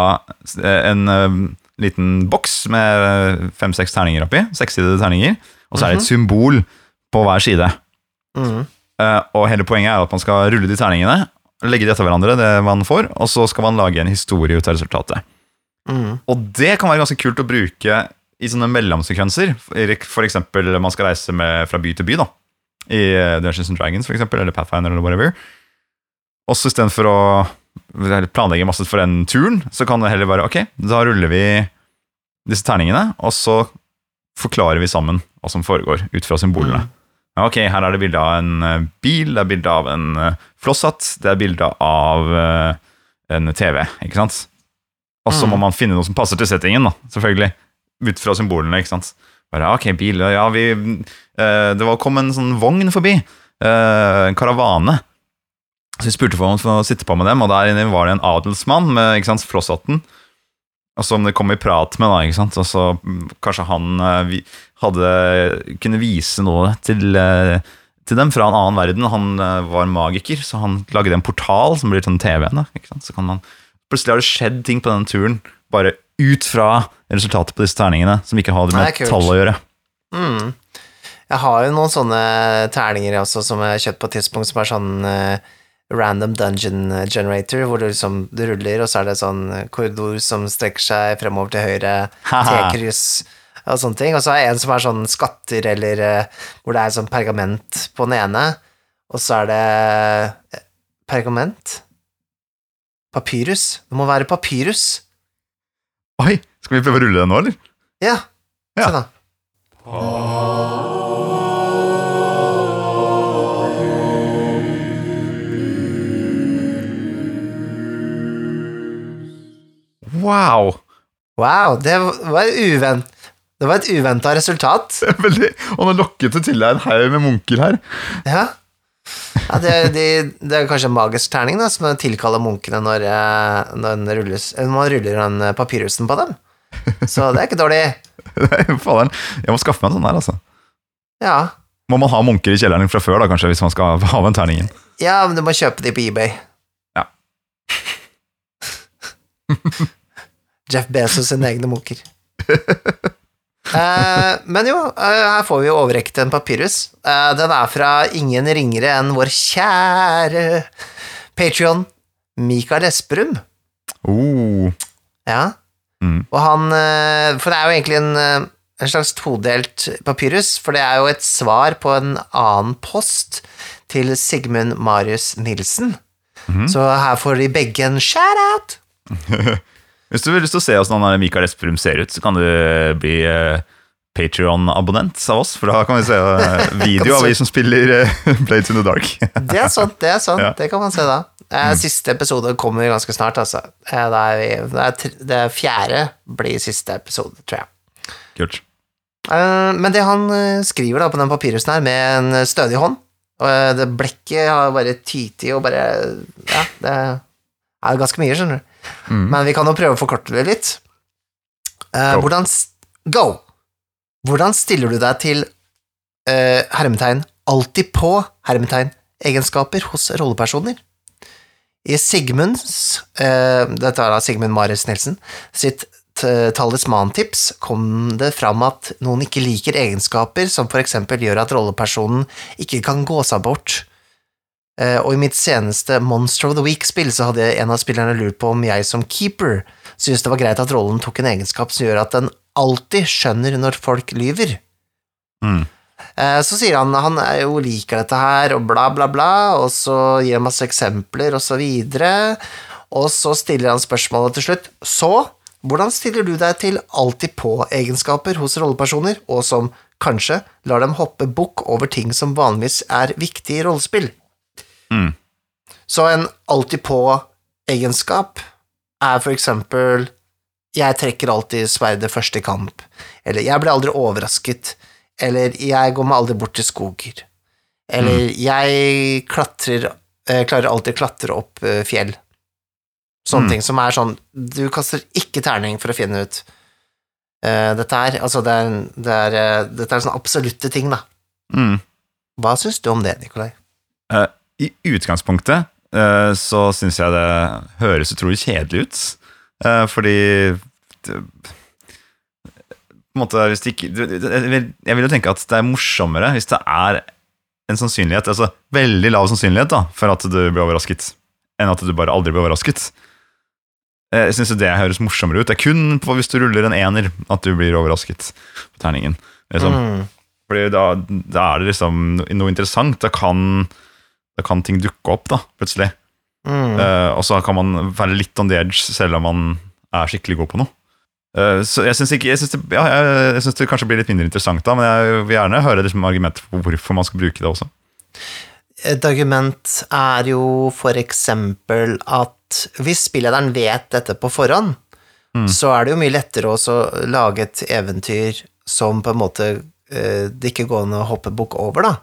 en uh, liten boks med fem-seks terninger oppi. Sekssidede terninger. Og så er det et symbol på hver side. Mhm. Eh, og hele poenget er at man skal rulle de terningene, legge de etter hverandre, det man får, og så skal man lage en historie ut av resultatet. Mm. Og det kan være ganske kult å bruke i sånne mellomsekvenser. Eksempel man skal reise med, fra by til by, da. I eh, Dungeons and Dragons, for eksempel, eller Pathfinder, eller whatever. Også istedenfor å planlegge masse for den turen, så kan det heller være ok, da ruller vi disse terningene, og så forklarer vi sammen hva som foregår, ut fra symbolene. Ja, Ok, her er det bilde av en eh, bil, det er bilde av en eh, flosshatt, det er bilde av eh, en TV, ikke sant? Og så må man finne noe som passer til settingen, da, selvfølgelig. Ut fra symbolene, ikke sant. Bare, ok, bil, ja, vi Det var, kom en sånn vogn forbi. en karavane. Så vi spurte for om å sitte på med dem, og der inne var det en adelsmann med ikke sant, flosshatten. Og som det kom i prat med, da, ikke sant. Og så mm, kanskje han eh, vi, hadde kunne vise noe til, eh, til dem fra en annen verden. Han eh, var magiker, så han lagde en portal som blir sånn TV-en. Så kan man Plutselig har det skjedd ting på denne turen, bare ut fra resultatet på disse terningene, som ikke Det er med tall å gjøre. Mm. Jeg har jo noen sånne terninger også som jeg har kjøpt på et tidspunkt, som er sånn eh, random dungeon generator, hvor du liksom du ruller, og så er det sånn korridor som strekker seg fremover til høyre, T-kryss og sånne ting. Og så er det en som er sånn skatter, eller eh, hvor det er sånn pergament på den ene, og så er det eh, pergament? Papyrus? Det må være papyrus. Oi, skal vi prøve å rulle den nå, eller? Ja, Ja. se da. Wow! Wow, det var uvent. Det var et uventa resultat. Veldig, og nå lokket det til deg en haug med munker her. Ja. ja det, er- de, det er kanskje en magisk terning da, som tilkaller munkene når, eh, når den rulles, man ruller den eh, på dem. Så det er ikke dårlig. Faderen, jeg må skaffe meg en sånn her, altså. Ja. Må man ha munker i kjelleren fra før, da, kanskje, hvis man skal ha den terningen? ja, men du må kjøpe de på eBay. Ja. Jeff Bezos sine egne munker. Eh, men jo, eh, her får vi jo overrekt en papyrus. Eh, den er fra ingen ringere enn vår kjære Patrion Mikael Esperum. Oh. Ja. Mm. Og han eh, For det er jo egentlig en, eh, en slags todelt papyrus, for det er jo et svar på en annen post til Sigmund Marius Nilsen. Mm. Så her får de begge en shout-out. Hvis du vil lyst til å se hvordan han Mikael Esprum ser ut, så kan du bli uh, Patrion-abonnent av oss, for da kan vi se eh, video av vi som spiller eh, Blades in the Dark. Det er sant, det er sant. Ja. Det kan man se da. Eh, Siste episode kommer ganske snart, altså. Eh, det, er, det, er, det fjerde blir siste episode, tror jeg. Kult. Eh, Men det han eh, skriver da på den papirhusen her med en stødig hånd, og eh, det blekket har bare tyti og bare Ja, det er ganske mye, skjønner du. Mm. Men vi kan jo prøve å forkorte det litt. Eh, Go. hvordan Go! Hvordan stiller du deg til eh, hermetegn alltid på hermetegn egenskaper hos rollepersoner? I Sigmunds eh, Dette er da Sigmund Marius Nilsen sitt talismantips kom det fram at noen ikke liker egenskaper som for eksempel gjør at rollepersonen ikke kan gå seg bort. Eh, og i mitt seneste Monster of the Week-spill så hadde en av spillerne lurt på om jeg som keeper syntes det var greit at rollen tok en egenskap som gjør at den alltid skjønner når folk lyver. Mm. Eh, Så sier han han jo liker dette her, og bla, bla, bla, og så gir han masse eksempler, og så videre, og så stiller han spørsmålet til slutt. Så, hvordan stiller du deg til alltid på-egenskaper hos rollepersoner, og som kanskje lar dem hoppe bukk over ting som vanligvis er viktig i rollespill? Mm. Så en alltid på-egenskap er for eksempel jeg trekker alltid sverdet først i kamp, eller jeg blir aldri overrasket, eller jeg går meg aldri bort til skoger, eller jeg klatrer, eh, klarer alltid å klatre opp eh, fjell. Sånne Mm. ting som er sånn, du kaster ikke terning for å finne ut uh, dette her. Altså, det er, det er, uh, dette er sånne absolutte ting, da. Mm. Hva syns du om det, Nikolai? Eh, I utgangspunktet eh, så syns jeg det høres utrolig kjedelig ut. Eh, fordi det, på en måte, hvis det ikke, jeg vil- jeg vil jo tenke at det er morsommere hvis det er en sannsynlighet, altså veldig lav sannsynlighet da, for at du blir overrasket, enn at du bare aldri blir overrasket. Eh, Jeg syns det høres morsommere ut. Det er kun på hvis du ruller en ener at du blir overrasket på terningen. Liksom. Mm. Fordi da, da er det liksom noe interessant. Da kan, da kan ting dukke opp, da, plutselig. Mm. Uh, og så kan man være litt on the edge selv om man er skikkelig god på noe. Eh, så jeg syns det, ja, det kanskje blir litt mindre interessant da, men jeg vil gjerne høre liksom argumenter for hvorfor man skal bruke det også. Et argument er jo for eksempel at hvis spillederen vet dette på forhånd, Mm. så er det jo mye lettere også å lage et eventyr som på en måte eh, det ikke går an å hoppe bukk over, da.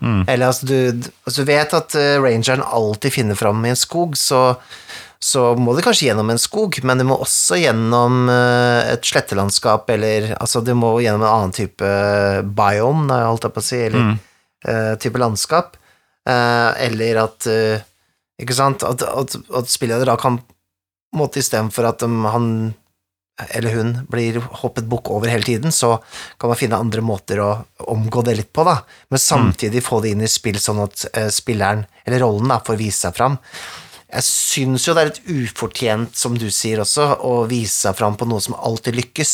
Mm. Eller altså, du, altså, du vet at eh, rangeren alltid finner fram i en skog, så, så må du kanskje gjennom en skog, men du må også gjennom eh, et slettelandskap, eller altså du må gjennom en annen type biome, da, holdt jeg på å si, eller Mm. uh, type landskap. Uh, eller at uh, Ikke sant? At, at, at spilleder da kan måtte Istedenfor at de, han eller hun blir hoppet bukk over hele tiden, så kan man finne andre måter å omgå det litt på, da. Men samtidig få det inn i spill, sånn at eh, spilleren, eller rollen, da, får vise seg fram. Jeg syns jo det er litt ufortjent, som du sier også, å vise seg fram på noe som alltid lykkes.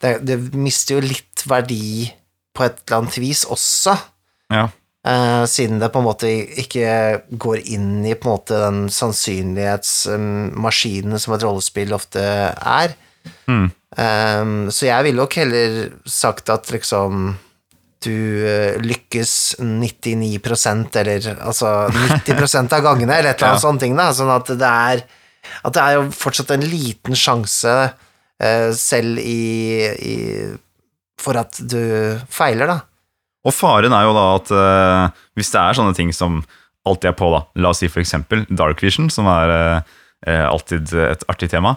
Det, det mister jo litt verdi på et eller annet vis også. Ja. Uh, siden det på en måte ikke går inn i måte den sannsynlighetsmaskinen som et rollespill ofte er. Mm. Um, så jeg ville nok heller sagt at liksom du eh, lykkes 99% eller altså 90 av gangene, eller et eller annet Ja. sånt ting, da. Sånn at det er at det er jo fortsatt en liten sjanse uh, selv i, i for at du feiler, da. Og faren er jo da at uh, hvis det er sånne ting som alltid er på, da, la oss si for eksempel Dark Vision, som er eh, alltid et artig tema,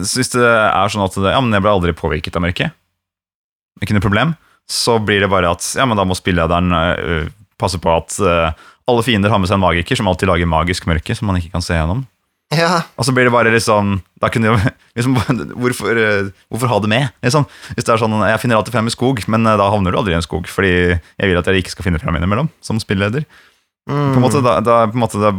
så hvis det er sånn at det, ja, men jeg ble aldri påvirket av mørket, ikke noe problem, så blir det bare at ja, men da må spillederen uh, passe på at uh, alle fiender har med seg en magiker som alltid lager magisk mørke som man ikke kan se gjennom. Ja, Og så blir det bare liksom da kunne jo, liksom, hvorfor, eh, hvorfor ha det med? Liksom? Hvis det er sånn, Jeg finner alltid frem i skog, men da havner du aldri i en skog. Fordi jeg vil at jeg ikke skal finne frem innimellom, som spilleder. På en måte, da, da, på en måte, da,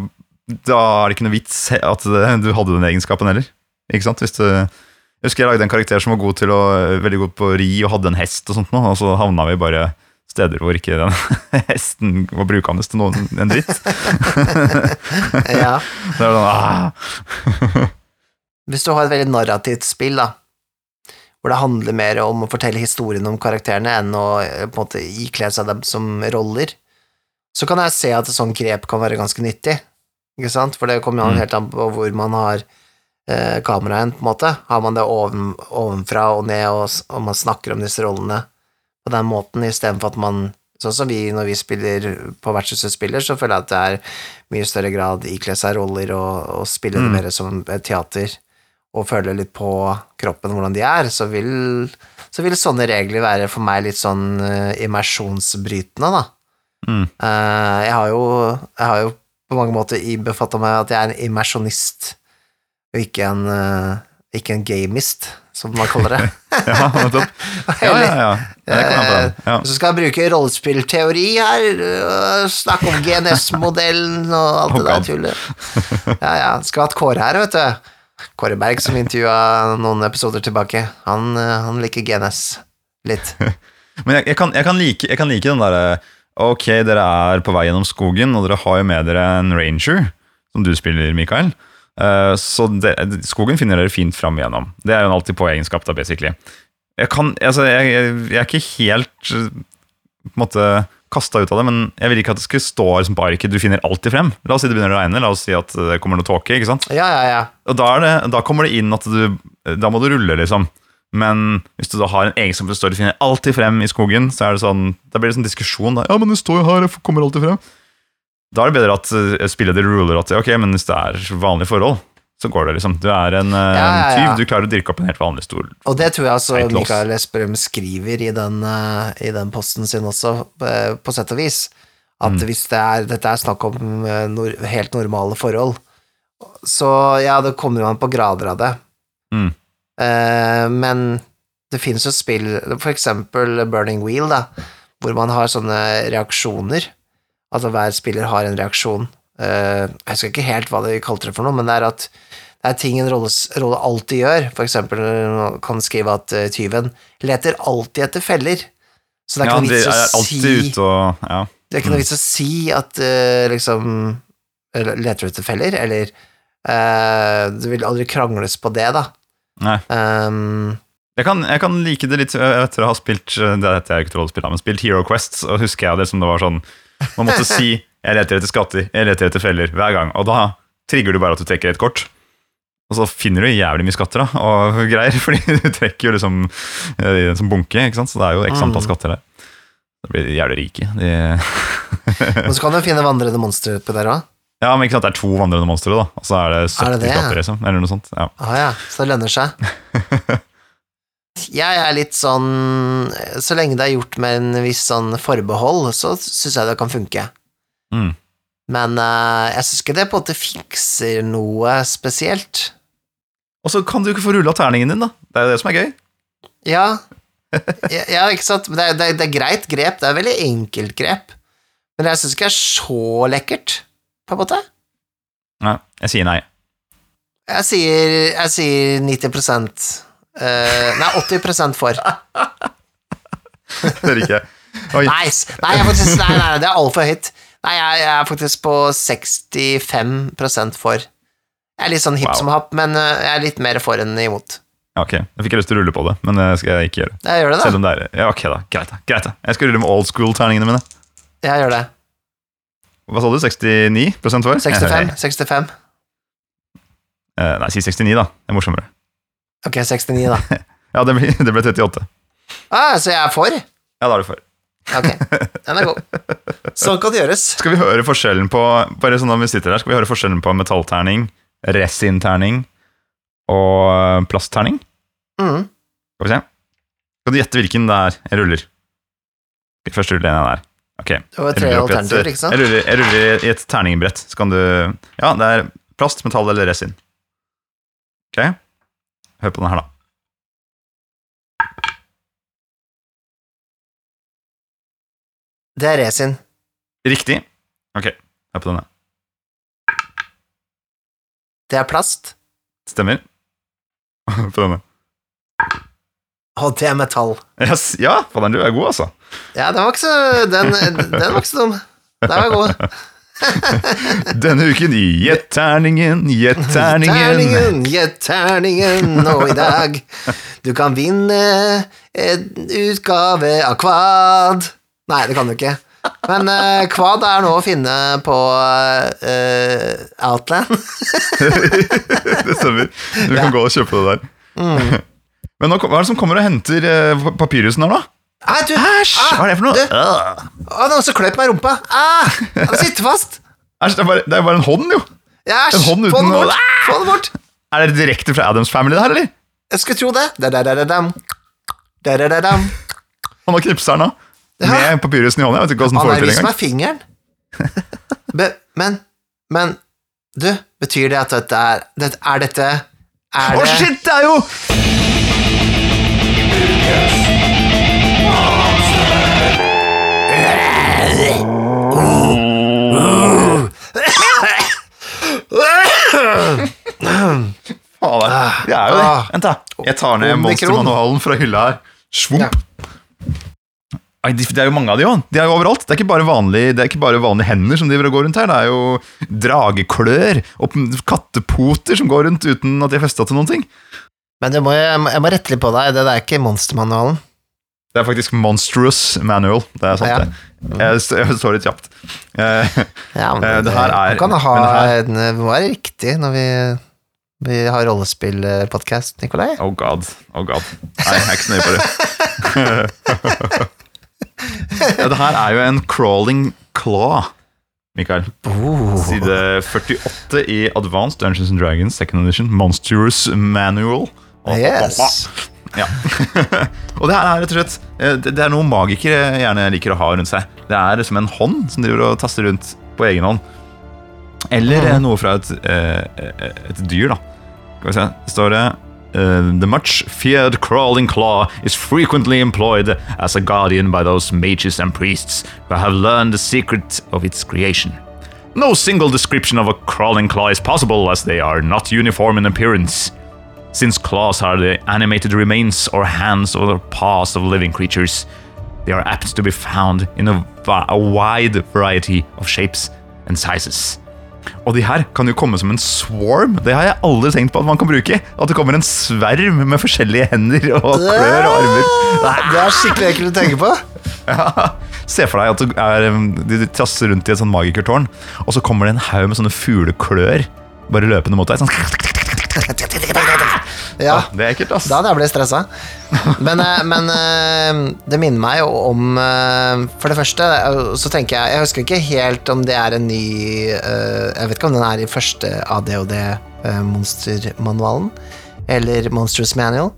da er det ikke noe vits at du hadde den egenskapen heller. Ikke sant? Hvis du, jeg husker jeg lagde en karakter som var god til å, veldig god på å ri og hadde en hest, og sånt nå, og så havna vi bare steder hvor ikke den hesten var brukende til noen en dritt. ja. Det er sånn, ah. Hvis du har et veldig narrativt spill, da, hvor det handler mer om å fortelle historien om karakterene enn å eh, på en måte ikle seg dem som roller, så kan jeg se at et sånt grep kan være ganske nyttig, ikke sant? For det kommer jo Mm. helt an på hvor man har eh, kameraet, på en måte. Har man det oven, ovenfra og ned, og, og man snakker om disse rollene på den måten, istedenfor at man Sånn som vi når vi spiller på vertshuset spiller, så føler jeg at det er mye større grad ikle seg roller og, og spille det Mm. mer som et teater og føle litt på kroppen hvordan de er, så vil, så vil sånne regler være for meg litt sånn eh, immersjonsbrytende, da. Mm. Uh, jeg har jo Jeg har jo på mange måter befatta meg at jeg er en immersjonist, og ikke en eh, ikke en gamist, som man kaller det. Ja, nettopp. Ja, ja, ja. Ja. Så skal jeg bruke rollespillteori her, øh, snakke om GNS-modellen og alt det der tullet. Ja, ja. Skal ha hatt Kåre her, vet du. Kåre Berg som intervjua noen episoder tilbake. Han, øh, han liker GNS litt. Men jeg, jeg, kan, jeg, kan like, jeg kan like den derre Ok, dere er på vei gjennom skogen, og dere har jo med dere en ranger, som du spiller, Mikael. Eh, så det, skogen finner dere fint fram igjennom. Det er jo en alltid på egenskap, da, basically. Jeg, kan, altså, jeg, jeg, jeg er ikke helt eh, på en måte kasta ut av det, men jeg vil ikke at det skulle stå liksom, på arket du finner alltid frem. La oss si det begynner å regne, la oss si at det kommer noe tåke. ikke sant? Ja, ja, ja. Og da, er det, da kommer det inn at du Da må du rulle, liksom. Men hvis du da har en egenskap som står du finner alltid frem i skogen, så er det sånn Da blir det sånn diskusjon. Da. Ja, men det står jo her, jeg kommer alltid frem. Da er det bedre at uh, spilleder ruler at ok, men hvis det er vanlige forhold, så går det, liksom. Du er en eh, Ja, ja, ja. tyv, du klarer å dirke opp en helt vanlig stol. Og det tror jeg altså Mikael Esperum skriver i den, eh, i den posten sin også, eh, på sett og vis. At Mm. hvis det er, dette er snakk om eh, nor helt normale forhold, så ja, det kommer an på grader av det. Mm. Eh, men det finnes jo spill, for eksempel Burning Wheel, da, hvor man har sånne reaksjoner. Altså hver spiller har en reaksjon. Eh, jeg husker ikke helt hva de kalte det for noe, men det er at det er ting en rolle, rolle alltid gjør. For eksempel kan skrive at eh, tyven leter alltid etter feller. Så det er Ja, ikke noe de vits å si og Ja. det er ikke noe vits å si at eh, liksom Leter du etter feller, eller uh, Det vil aldri krangles på det, da. Nei. Um, Jeg kan, jeg kan like det litt etter å ha spilt Det heter jeg ikke rollespill, men spilt Hero Quest, så husker jeg det som det var sånn Man måtte si 'jeg leter etter skatter', 'jeg leter etter feller' hver gang. Og da trigger du bare at du trekker et kort. Og så finner du jævlig mye skatter da, og greier, fordi du trekker jo liksom øh, i en sånn bunke, ikke sant? så det er jo x antall Mm. skatter der. Da blir de jævlig rike. De, og så kan du finne vandrende monstre oppi der òg. ja, men ikke sant, det er to vandrende monstre, da, og så er det 70 Er det det, skatter, liksom, eller noe sånt. Ja. Ah, ja, så det lønner seg. Jeg er litt sånn Så lenge det er gjort med en viss sånn forbehold, så syns jeg det kan funke. Mm. Men uh, jeg syns ikke det på en måte fikser noe spesielt. Og så kan du ikke få rulla terningen din, da. Det er jo det som er gøy. Ja, ja, ikke sant? Men det det, det er greit grep, det er veldig enkelt grep. Men jeg syns ikke det er så lekkert, på en måte. Nei, jeg sier nei. Jeg sier, jeg sier 90 eh, Nei, 80 for. Det liker jeg. Oi. Nice! Nei, jeg er faktisk, nei, nei, det er altfor høyt. Nei, jeg, jeg er faktisk på 65 for. Jeg er litt sånn hipp Wow. som happ, men eh, jeg er litt mer for enn imot. Ok, jeg fikk lyst til å rulle på det, men det skal jeg ikke gjøre. Jeg gjør det, Selv da. om det er Ja, ok da, greit da, greit da. Jeg skal rulle med old school-terningene mine. Jeg gjør det. Hva sa du, 69% for? 65. 65. Uh, nei, si 69 da, det er morsommere. Ok, 69, da. Ja, det ble, det ble 38. Ah, så jeg er for? Ja, da er du for. Ok, den er god. Sånn kan det gjøres. Skal vi høre forskjellen på, bare sånn når vi sitter der, skal vi høre forskjellen på metallterning, resinterning og eh, plastterning? Mm. Skal vi se. Skal du gjette hvilken det er jeg ruller? Først ruller jeg den der. Ok. Det var tre alternativer, ikke sant? Jeg ruller, jeg ruller i et terningbrett. Så kan du Ja, det er plast, metall eller resin. Ok. Hør på den her, da. Det er resin. Riktig. Ok, hør på denne. Det er plast. Stemmer. Hør på denne. Og det er metall. Yes. Ja, faen, du er god, altså. Ja, den var ikke så Den, den var ikke så dum. Den var god. Denne uken i Gjett terningen, gjett terningen. Gjett terningen nå i dag. Du kan vinne en utgave av Kvad. Nei, det kan du ikke. Men uh, Kvad er nå å finne på uh, Outland. det stemmer. Du kan gå og kjøpe det der. Mm. Men nå, hva er det som kommer og henter papyrusen her, da? Ah, Æsj! Hva er det for noe? Du, har også noen som kløp meg i rumpa. Ah, han sitter fast. Æsj, det det er bare en hånd, jo. Æsj, få den bort. Få den bort. Er det direkte fra Adams Family, det her, eller? Jeg skulle tro det. Da-da-da-da-dam. Da-da-da-dam. Han har knipsa nå. Ja. Med papyrusen i hånda. Jeg vet ikke hvordan Han han får har det til vist engang. meg fingeren. Be, men, men Du, betyr det at dette er det, Er dette Er Å, oh, shit, det er jo Faen, det er jo det. Ah. Vent, da. Jeg tar ned monstermanualen fra hylla her. Ai, de- Det er jo mange av de òg. De er jo overalt. Det er ikke bare vanlige, det er ikke bare vanlige hender som driver og går rundt her. Det er jo drageklør og kattepoter som går rundt uten at de er festa til noen ting. Men det må, jeg, må- jeg må rette litt på deg. Det der er ikke monstermanualen. Det er faktisk Monstrous Manual. Det er sant, Ja. det. Jeg, jeg står litt kjapt. Eh, Ja, men Eh, det her er- Man kan ha her- en, Det må være riktig når vi, vi har rollespillpodkast, Nikolai. oh god. Oh god. Nei, jeg er ikke så nøye på det. ja, det her er jo en crawling claw. Mikael. Oh. Side 48 i Advanced Dungeons and Dragons Second Edition Monstrous Manual. Yes. Ja. og det her er rett og slett eh, Det det er noe magikere gjerne liker å ha rundt seg. Det er som en hånd som driver og taster rundt på egen hånd. Eller mm. noe fra et, eh, et dyr, da. Skal vi se. Det står det Uh, The much feared crawling claw is frequently employed as a guardian by those mages and priests who have learned the secret of its creation. No single description of a crawling claw is possible as they are not uniform in appearance. Since claws are the animated remains or hands or paws of living creatures, they are apt to be found in a, a wide variety of shapes and sizes. Og de her kan jo komme som en swarm. Det har jeg aldri tenkt på at man kan bruke. At det kommer en sverm med forskjellige hender og klør og armer. Det er skikkelig ekkelt å tenke på. Ja. Se for deg at du er, um, de de trasser rundt i et sånn magikertårn, og så kommer det en haug med sånne fugleklør bare løpende mot deg. Sånn. Ja, Det er ekkelt, ass. da hadde jeg blitt stressa. Men, eh, men eh, det minner meg jo om eh, For det første, så tenker jeg Jeg husker ikke helt om det er en ny Jeg vet ikke om den er i første ADHD-monstermanualen. Eller Monsters Manual.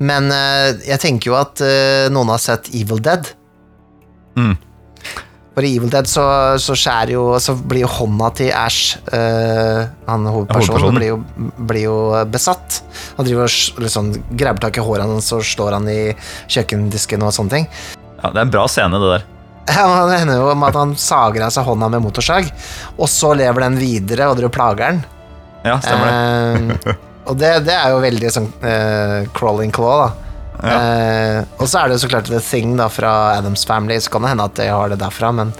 Men jeg tenker jo at noen har sett Evil Dead. Mm. For i Evil Dead så, så jo Så blir jo hånda til Ash uh, Han hovedpersonen blir jo, blir jo besatt. Han driver og liksom, grabber tak i håret hans og slår han i kjøkkendisken og sånne ting. Ja, det er en bra scene, det der. Ja, men Det hender jo om at han sager av seg hånda med motorsag, og så lever den videre, og dere plager den. Ja, stemmer det. Uh, og det, det er jo veldig sånn uh, crawling claw, da. Eh, og så er det jo så klart The Thing da fra Adams Family, så kan det hende at jeg har det derfra, men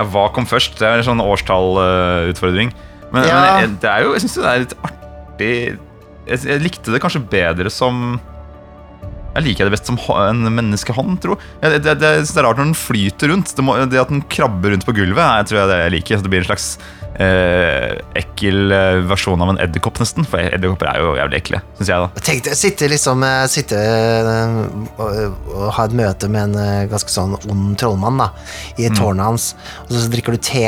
Ja, hva kom først? Det er en sånn årstallutfordring. Men, Ja. men det er jo, jeg syns det er litt artig jeg, jeg likte det kanskje bedre som Jeg liker det best som en menneskehånd, tro. Jeg, det, det, det er rart når den flyter rundt. Det, må, det at den krabber rundt på gulvet, jeg tror jeg det jeg liker. Så det blir en slags eh, ekkel eh, versjon av en edderkopp, nesten. For edderkopper er jo jævlig ekle, syns jeg, da. Tenk deg sitte liksom eh, Sitte eh, og, og ha et møte med en ganske sånn ond trollmann da i tårnet hans, og så drikker du te,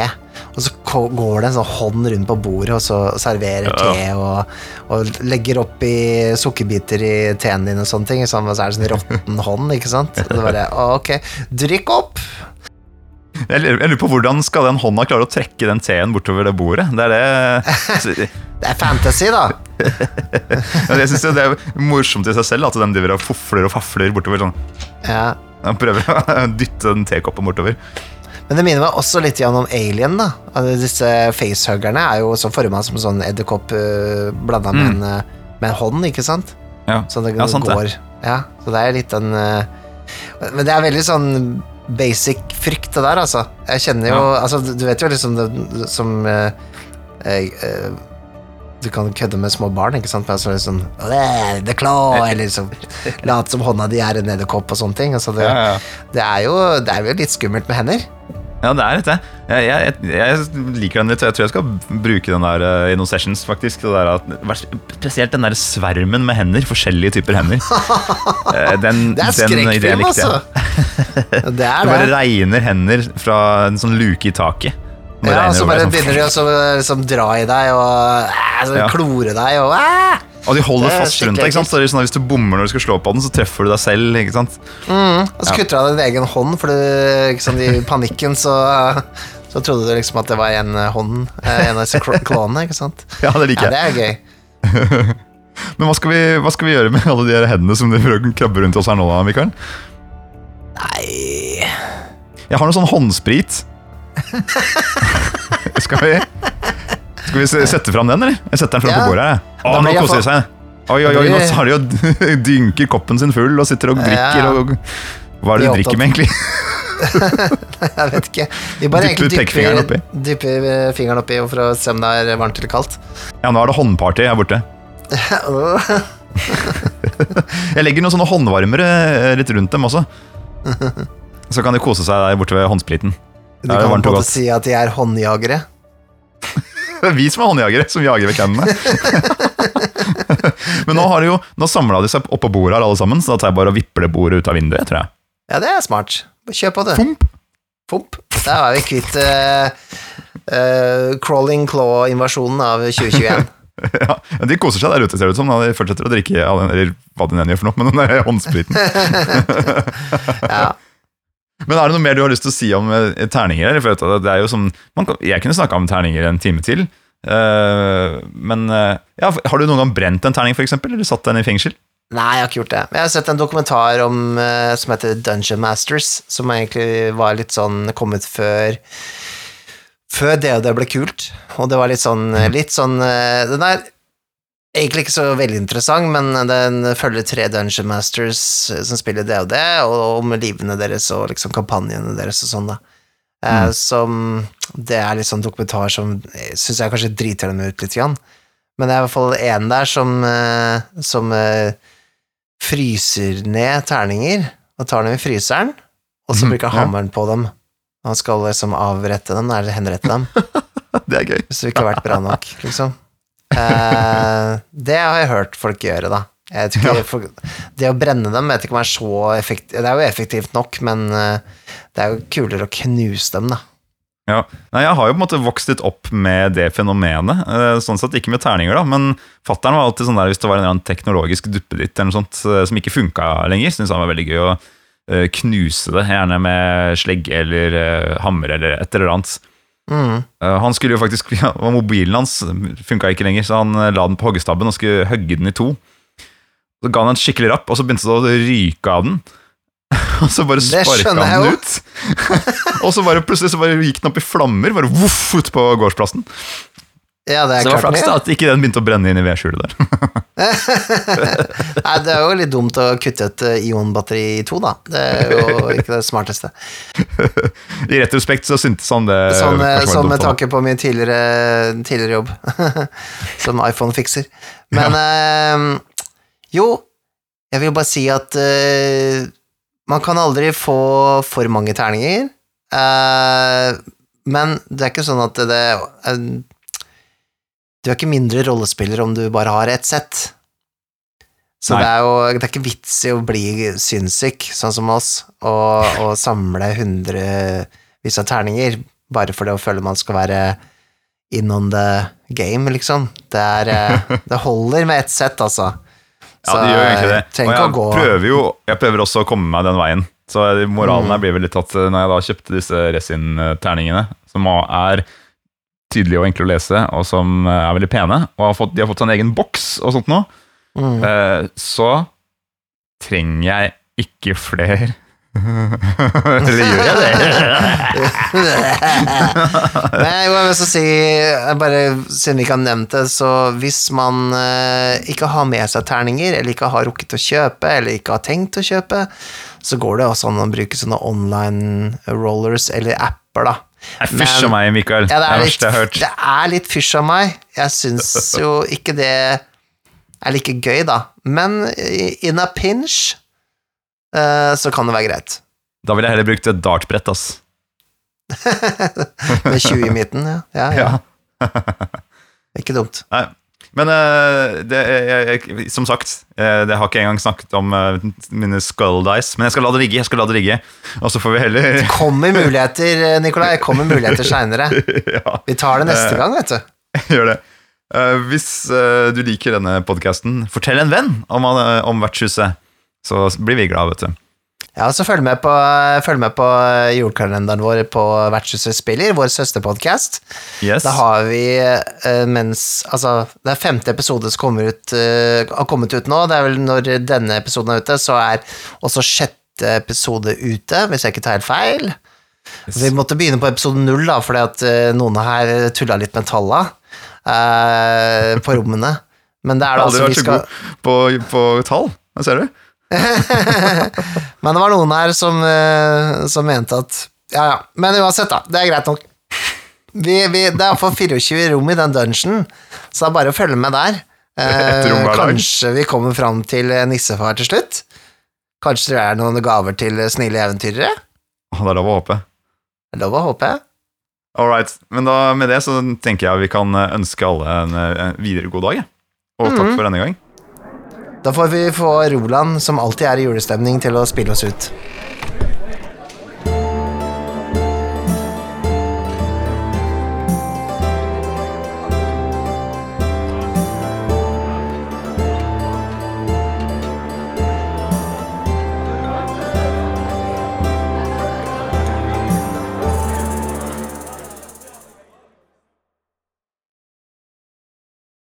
og så går det en sånn hånd rundt på bordet, og så serverer Ja. te og, og legger oppi sukkerbiter i teen din og sånne ting, og så er det sånn råtten hånd, ikke sant? Og det bare, ok, drikk opp! Jeg lurer, på hvordan skal den hånda klare å trekke den T-en bortover det bordet? Det er det Det er fantasy, da. Jeg synes det er morsomt i seg selv at den driver og fofler og fafler bortover sånn. Ja. Han prøver å dytte den tekoppen bortover. Men det minner meg også litt om Alien. da Altså, Disse facehuggerne er jo så forma som en sånn edderkopp uh, blanda med, en, eh, med en hånd, ikke sant? Ja, Så det ja sant det. går Ja, så det er litt den uh, Men det er veldig sånn basic frykt, det der, altså. Jeg kjenner jo Altså, du vet jo liksom det som eh, eh, du kan kødde med små barn, ikke sant? Men altså liksom «Åh, The claw, eller liksom late som hånda di er en edderkopp og sånne ting. Altså det, Ja, ja. det, er jo, det er jo litt skummelt med hender. Ja, det er dette. det. Jeg, jeg, jeg, liker den litt. Jeg tror jeg skal bruke den der eh, i noen sessions, faktisk. Det der spesielt den der svermen med hender. Forskjellige typer hender. Eh, Den, Det er skrekkfilm, altså! Det Det er bare det. regner hender fra en sånn luke i taket. Ja, og så bare sånn. begynner de å liksom, dra i deg og så Ja. klore deg og æ. Og de holder er fast rundt deg. ikke sant? Så det er sånn at Hvis du bommer når du skal slå på den, så treffer du deg selv. ikke sant? Og så kutter du av din egen hånd, for du, ikke i panikken så, så trodde du liksom at det var en hånd, eh, en av disse klonene, ikke sant? Ja, det liker jeg. Ja, det er gøy. Men hva skal, vi, hva skal vi gjøre med alle de her hendene som og krabber rundt oss her nå, da, Mikael? Nei Jeg har noe sånn håndsprit. skal vi Skal vi sette fram den, eller? Jeg setter den fram på bordet her. Å, nå koser de seg. Oi, oi, oi, nå har de jo dynker koppen sin full og sitter og drikker. Og, hva er det De er drikker med, egentlig? Jeg vet ikke. Vi bare Dypper egentlig dypper, dypper eh, fingeren oppi for å se om det er varmt eller kaldt. Ja, nå er det håndparty her borte. Jeg legger noen sånne håndvarmere eh, litt rundt dem også. Så kan de kose seg der borte ved håndspriten. Du kan på en måte si at de er håndjagere. Er vi som er håndjagere, som jager vekk hendene. Men nå, har de jo, nå samla de seg oppå bordet her alle sammen, så da tar jeg bare og vipper det bordet ut av vinduet, tror jeg. Ja, det er smart. Kjør på, du. Fomp! Fomp. Der var vi kvitt uh, uh, crawling claw-invasjonen av 2021. Ja, De koser seg der ute, ser det ut som. da. De fortsetter å drikke eller hva de gjør for noe, men den der håndspriten. Ja. Men er det noe mer du har lyst til å si om eh, terninger? Jeg, som, man kan, jeg kunne snakka om terninger en time til. Uh, men uh, ja, har du noen gang brent en terning, eksempel, eller satt den i fengsel? Nei, jeg har ikke gjort det. Jeg har sett en dokumentar om, uh, som heter Dungeon Masters, som egentlig var litt sånn kommet før Før det og det ble kult. Og det var litt sånn, litt sånn Den er egentlig ikke så veldig interessant, men den følger tre Dungeon Masters som spiller det og om livene deres og liksom kampanjene deres og sånn, da. Eh, Som Det er litt sånn dokumentar som syns jeg kanskje driter dem ut litt, grann. men det er i hvert fall en der som, eh, som eh, fryser ned terninger, og tar dem i fryseren, og så Mhm, bruker ja. hammeren på dem. Han skal liksom avrette dem, eller henrette dem, Det er gøy. hvis det ikke har vært bra nok, liksom. Eh, det har jeg hørt folk gjøre, da. Ikke, Ja. folk, det å brenne dem vet ikke om er så effektivt Det er jo effektivt nok, men eh, det er jo kulere å knuse dem, da. Ja. Nei, jeg har jo på en måte vokst litt opp med det fenomenet. eh, Sånn sett ikke med terninger, da, men fattern var alltid sånn der hvis det var en teknologisk duppeditt eller noe sånt som ikke funka lenger, syntes han var veldig gøy å knuse det, gjerne med slegge eller hammer eller et eller annet. Mm. Han skulle jo faktisk, ja, Mobilen hans funka ikke lenger, så han eh, la den på hoggestabben og skulle hogge den i to. Så ga han en skikkelig rapp, og så begynte det å ryke av den. Og så bare sparka han den ut. og så bare plutselig så bare gikk den opp i flammer, bare voff ut på gårdsplassen. Ja, det er Så det var klart flaks da at ikke den begynte å brenne inn i vedskjulet der. Nei, det er jo litt dumt å kutte et eh, ionbatteri i to, da. Det er jo ikke det smarteste. I retrospekt så syntes han det Sånn, eh, sånn med tanke på min tidligere, tidligere jobb som iPhone-fikser. Men eh, jo, jeg vil bare si at øh, man kan aldri få for mange terninger. Øh, men det er ikke sånn at det eh, Du er ikke mindre rollespiller om du bare har ett sett. Så Nei. det er jo det er ikke vits i å bli sinnssyk, sånn som oss, og, og samle hundrevis av terninger bare for det å føle man skal være in on the game, liksom. Det, er, eh, det holder med ett sett, altså. Ja, det gjør egentlig det. jeg Og jeg prøver jo Jeg prøver også å komme meg den veien. Så moralen Mm. her blir vel litt at eh, når jeg da kjøpte disse resin-terningene, som er tydelige og enkle å lese, og som eh, er veldig pene, og har fått, de har fått en egen boks og sånt nå, mm. Uh, så trenger jeg ikke flere. Eller gjør jeg det? Nei, jeg må så si, bare, siden vi ikke har nevnt det, så hvis man uh, ikke har med seg terninger, eller ikke har rukket å kjøpe, eller ikke har tenkt å kjøpe, så går det også an å bruke sånne online rollers eller apper, da. Nei, Fysj av meg, Mikael. Ja, det, det er er litt, jeg har hørt. det er litt fysj av meg. Jeg syns jo ikke det er like gøy, da. Men in a pinch uh, så kan det være greit. Da ville jeg heller brukt et dartbrett, ass. Med 20 i midten, ja. ja, ja. Ja. Ikke dumt. Nei. Men eh, det, jeg, som sagt, eh, det har ikke engang snakket om eh, mine skull dice, men jeg skal la det ligge. jeg skal la det ligge Og så får vi heller Kommer muligheter, Nikolai. Kommer muligheter seinere. Ja, Vi tar det neste gang, vet du. gjør det. Hvis du liker denne podkasten, fortell en venn om, om vertshuset. Så blir vi glad, vet du. Ja, så følg med på, følg med på julekalenderen vår på Vertshuset spiller, vår søsterpodkast. Yes. Da har vi eh, mens Altså, det er femte episode som kommer ut, eh, har kommet ut nå. Det er vel når denne episoden er ute, så er også sjette episode ute, hvis jeg ikke tar helt feil. Vi måtte begynne på episode null, da, fordi at eh, noen her tulla litt med talla eh, på rommene. Men det er da aldri altså vi vært så skal god på, på tall. Ser du? Men det var noen her som, eh, som mente at Ja, ja. Men uansett, da. Det er greit nok. Vi, vi, det er iallfall 24 rom i den dungeon, så det er bare å følge med der. Eh, kanskje vi kommer fram til nissefar til slutt? Kanskje det er noen gaver til snille eventyrere? Det er lov å håpe. Det er Lov å håpe. All right. Men da, med det så tenker jeg vi kan eh, ønske alle en, eh, en videre god dag. Og takk Mhm. for denne gang. Da får vi få Roland, som alltid er i julestemning, til å spille oss ut.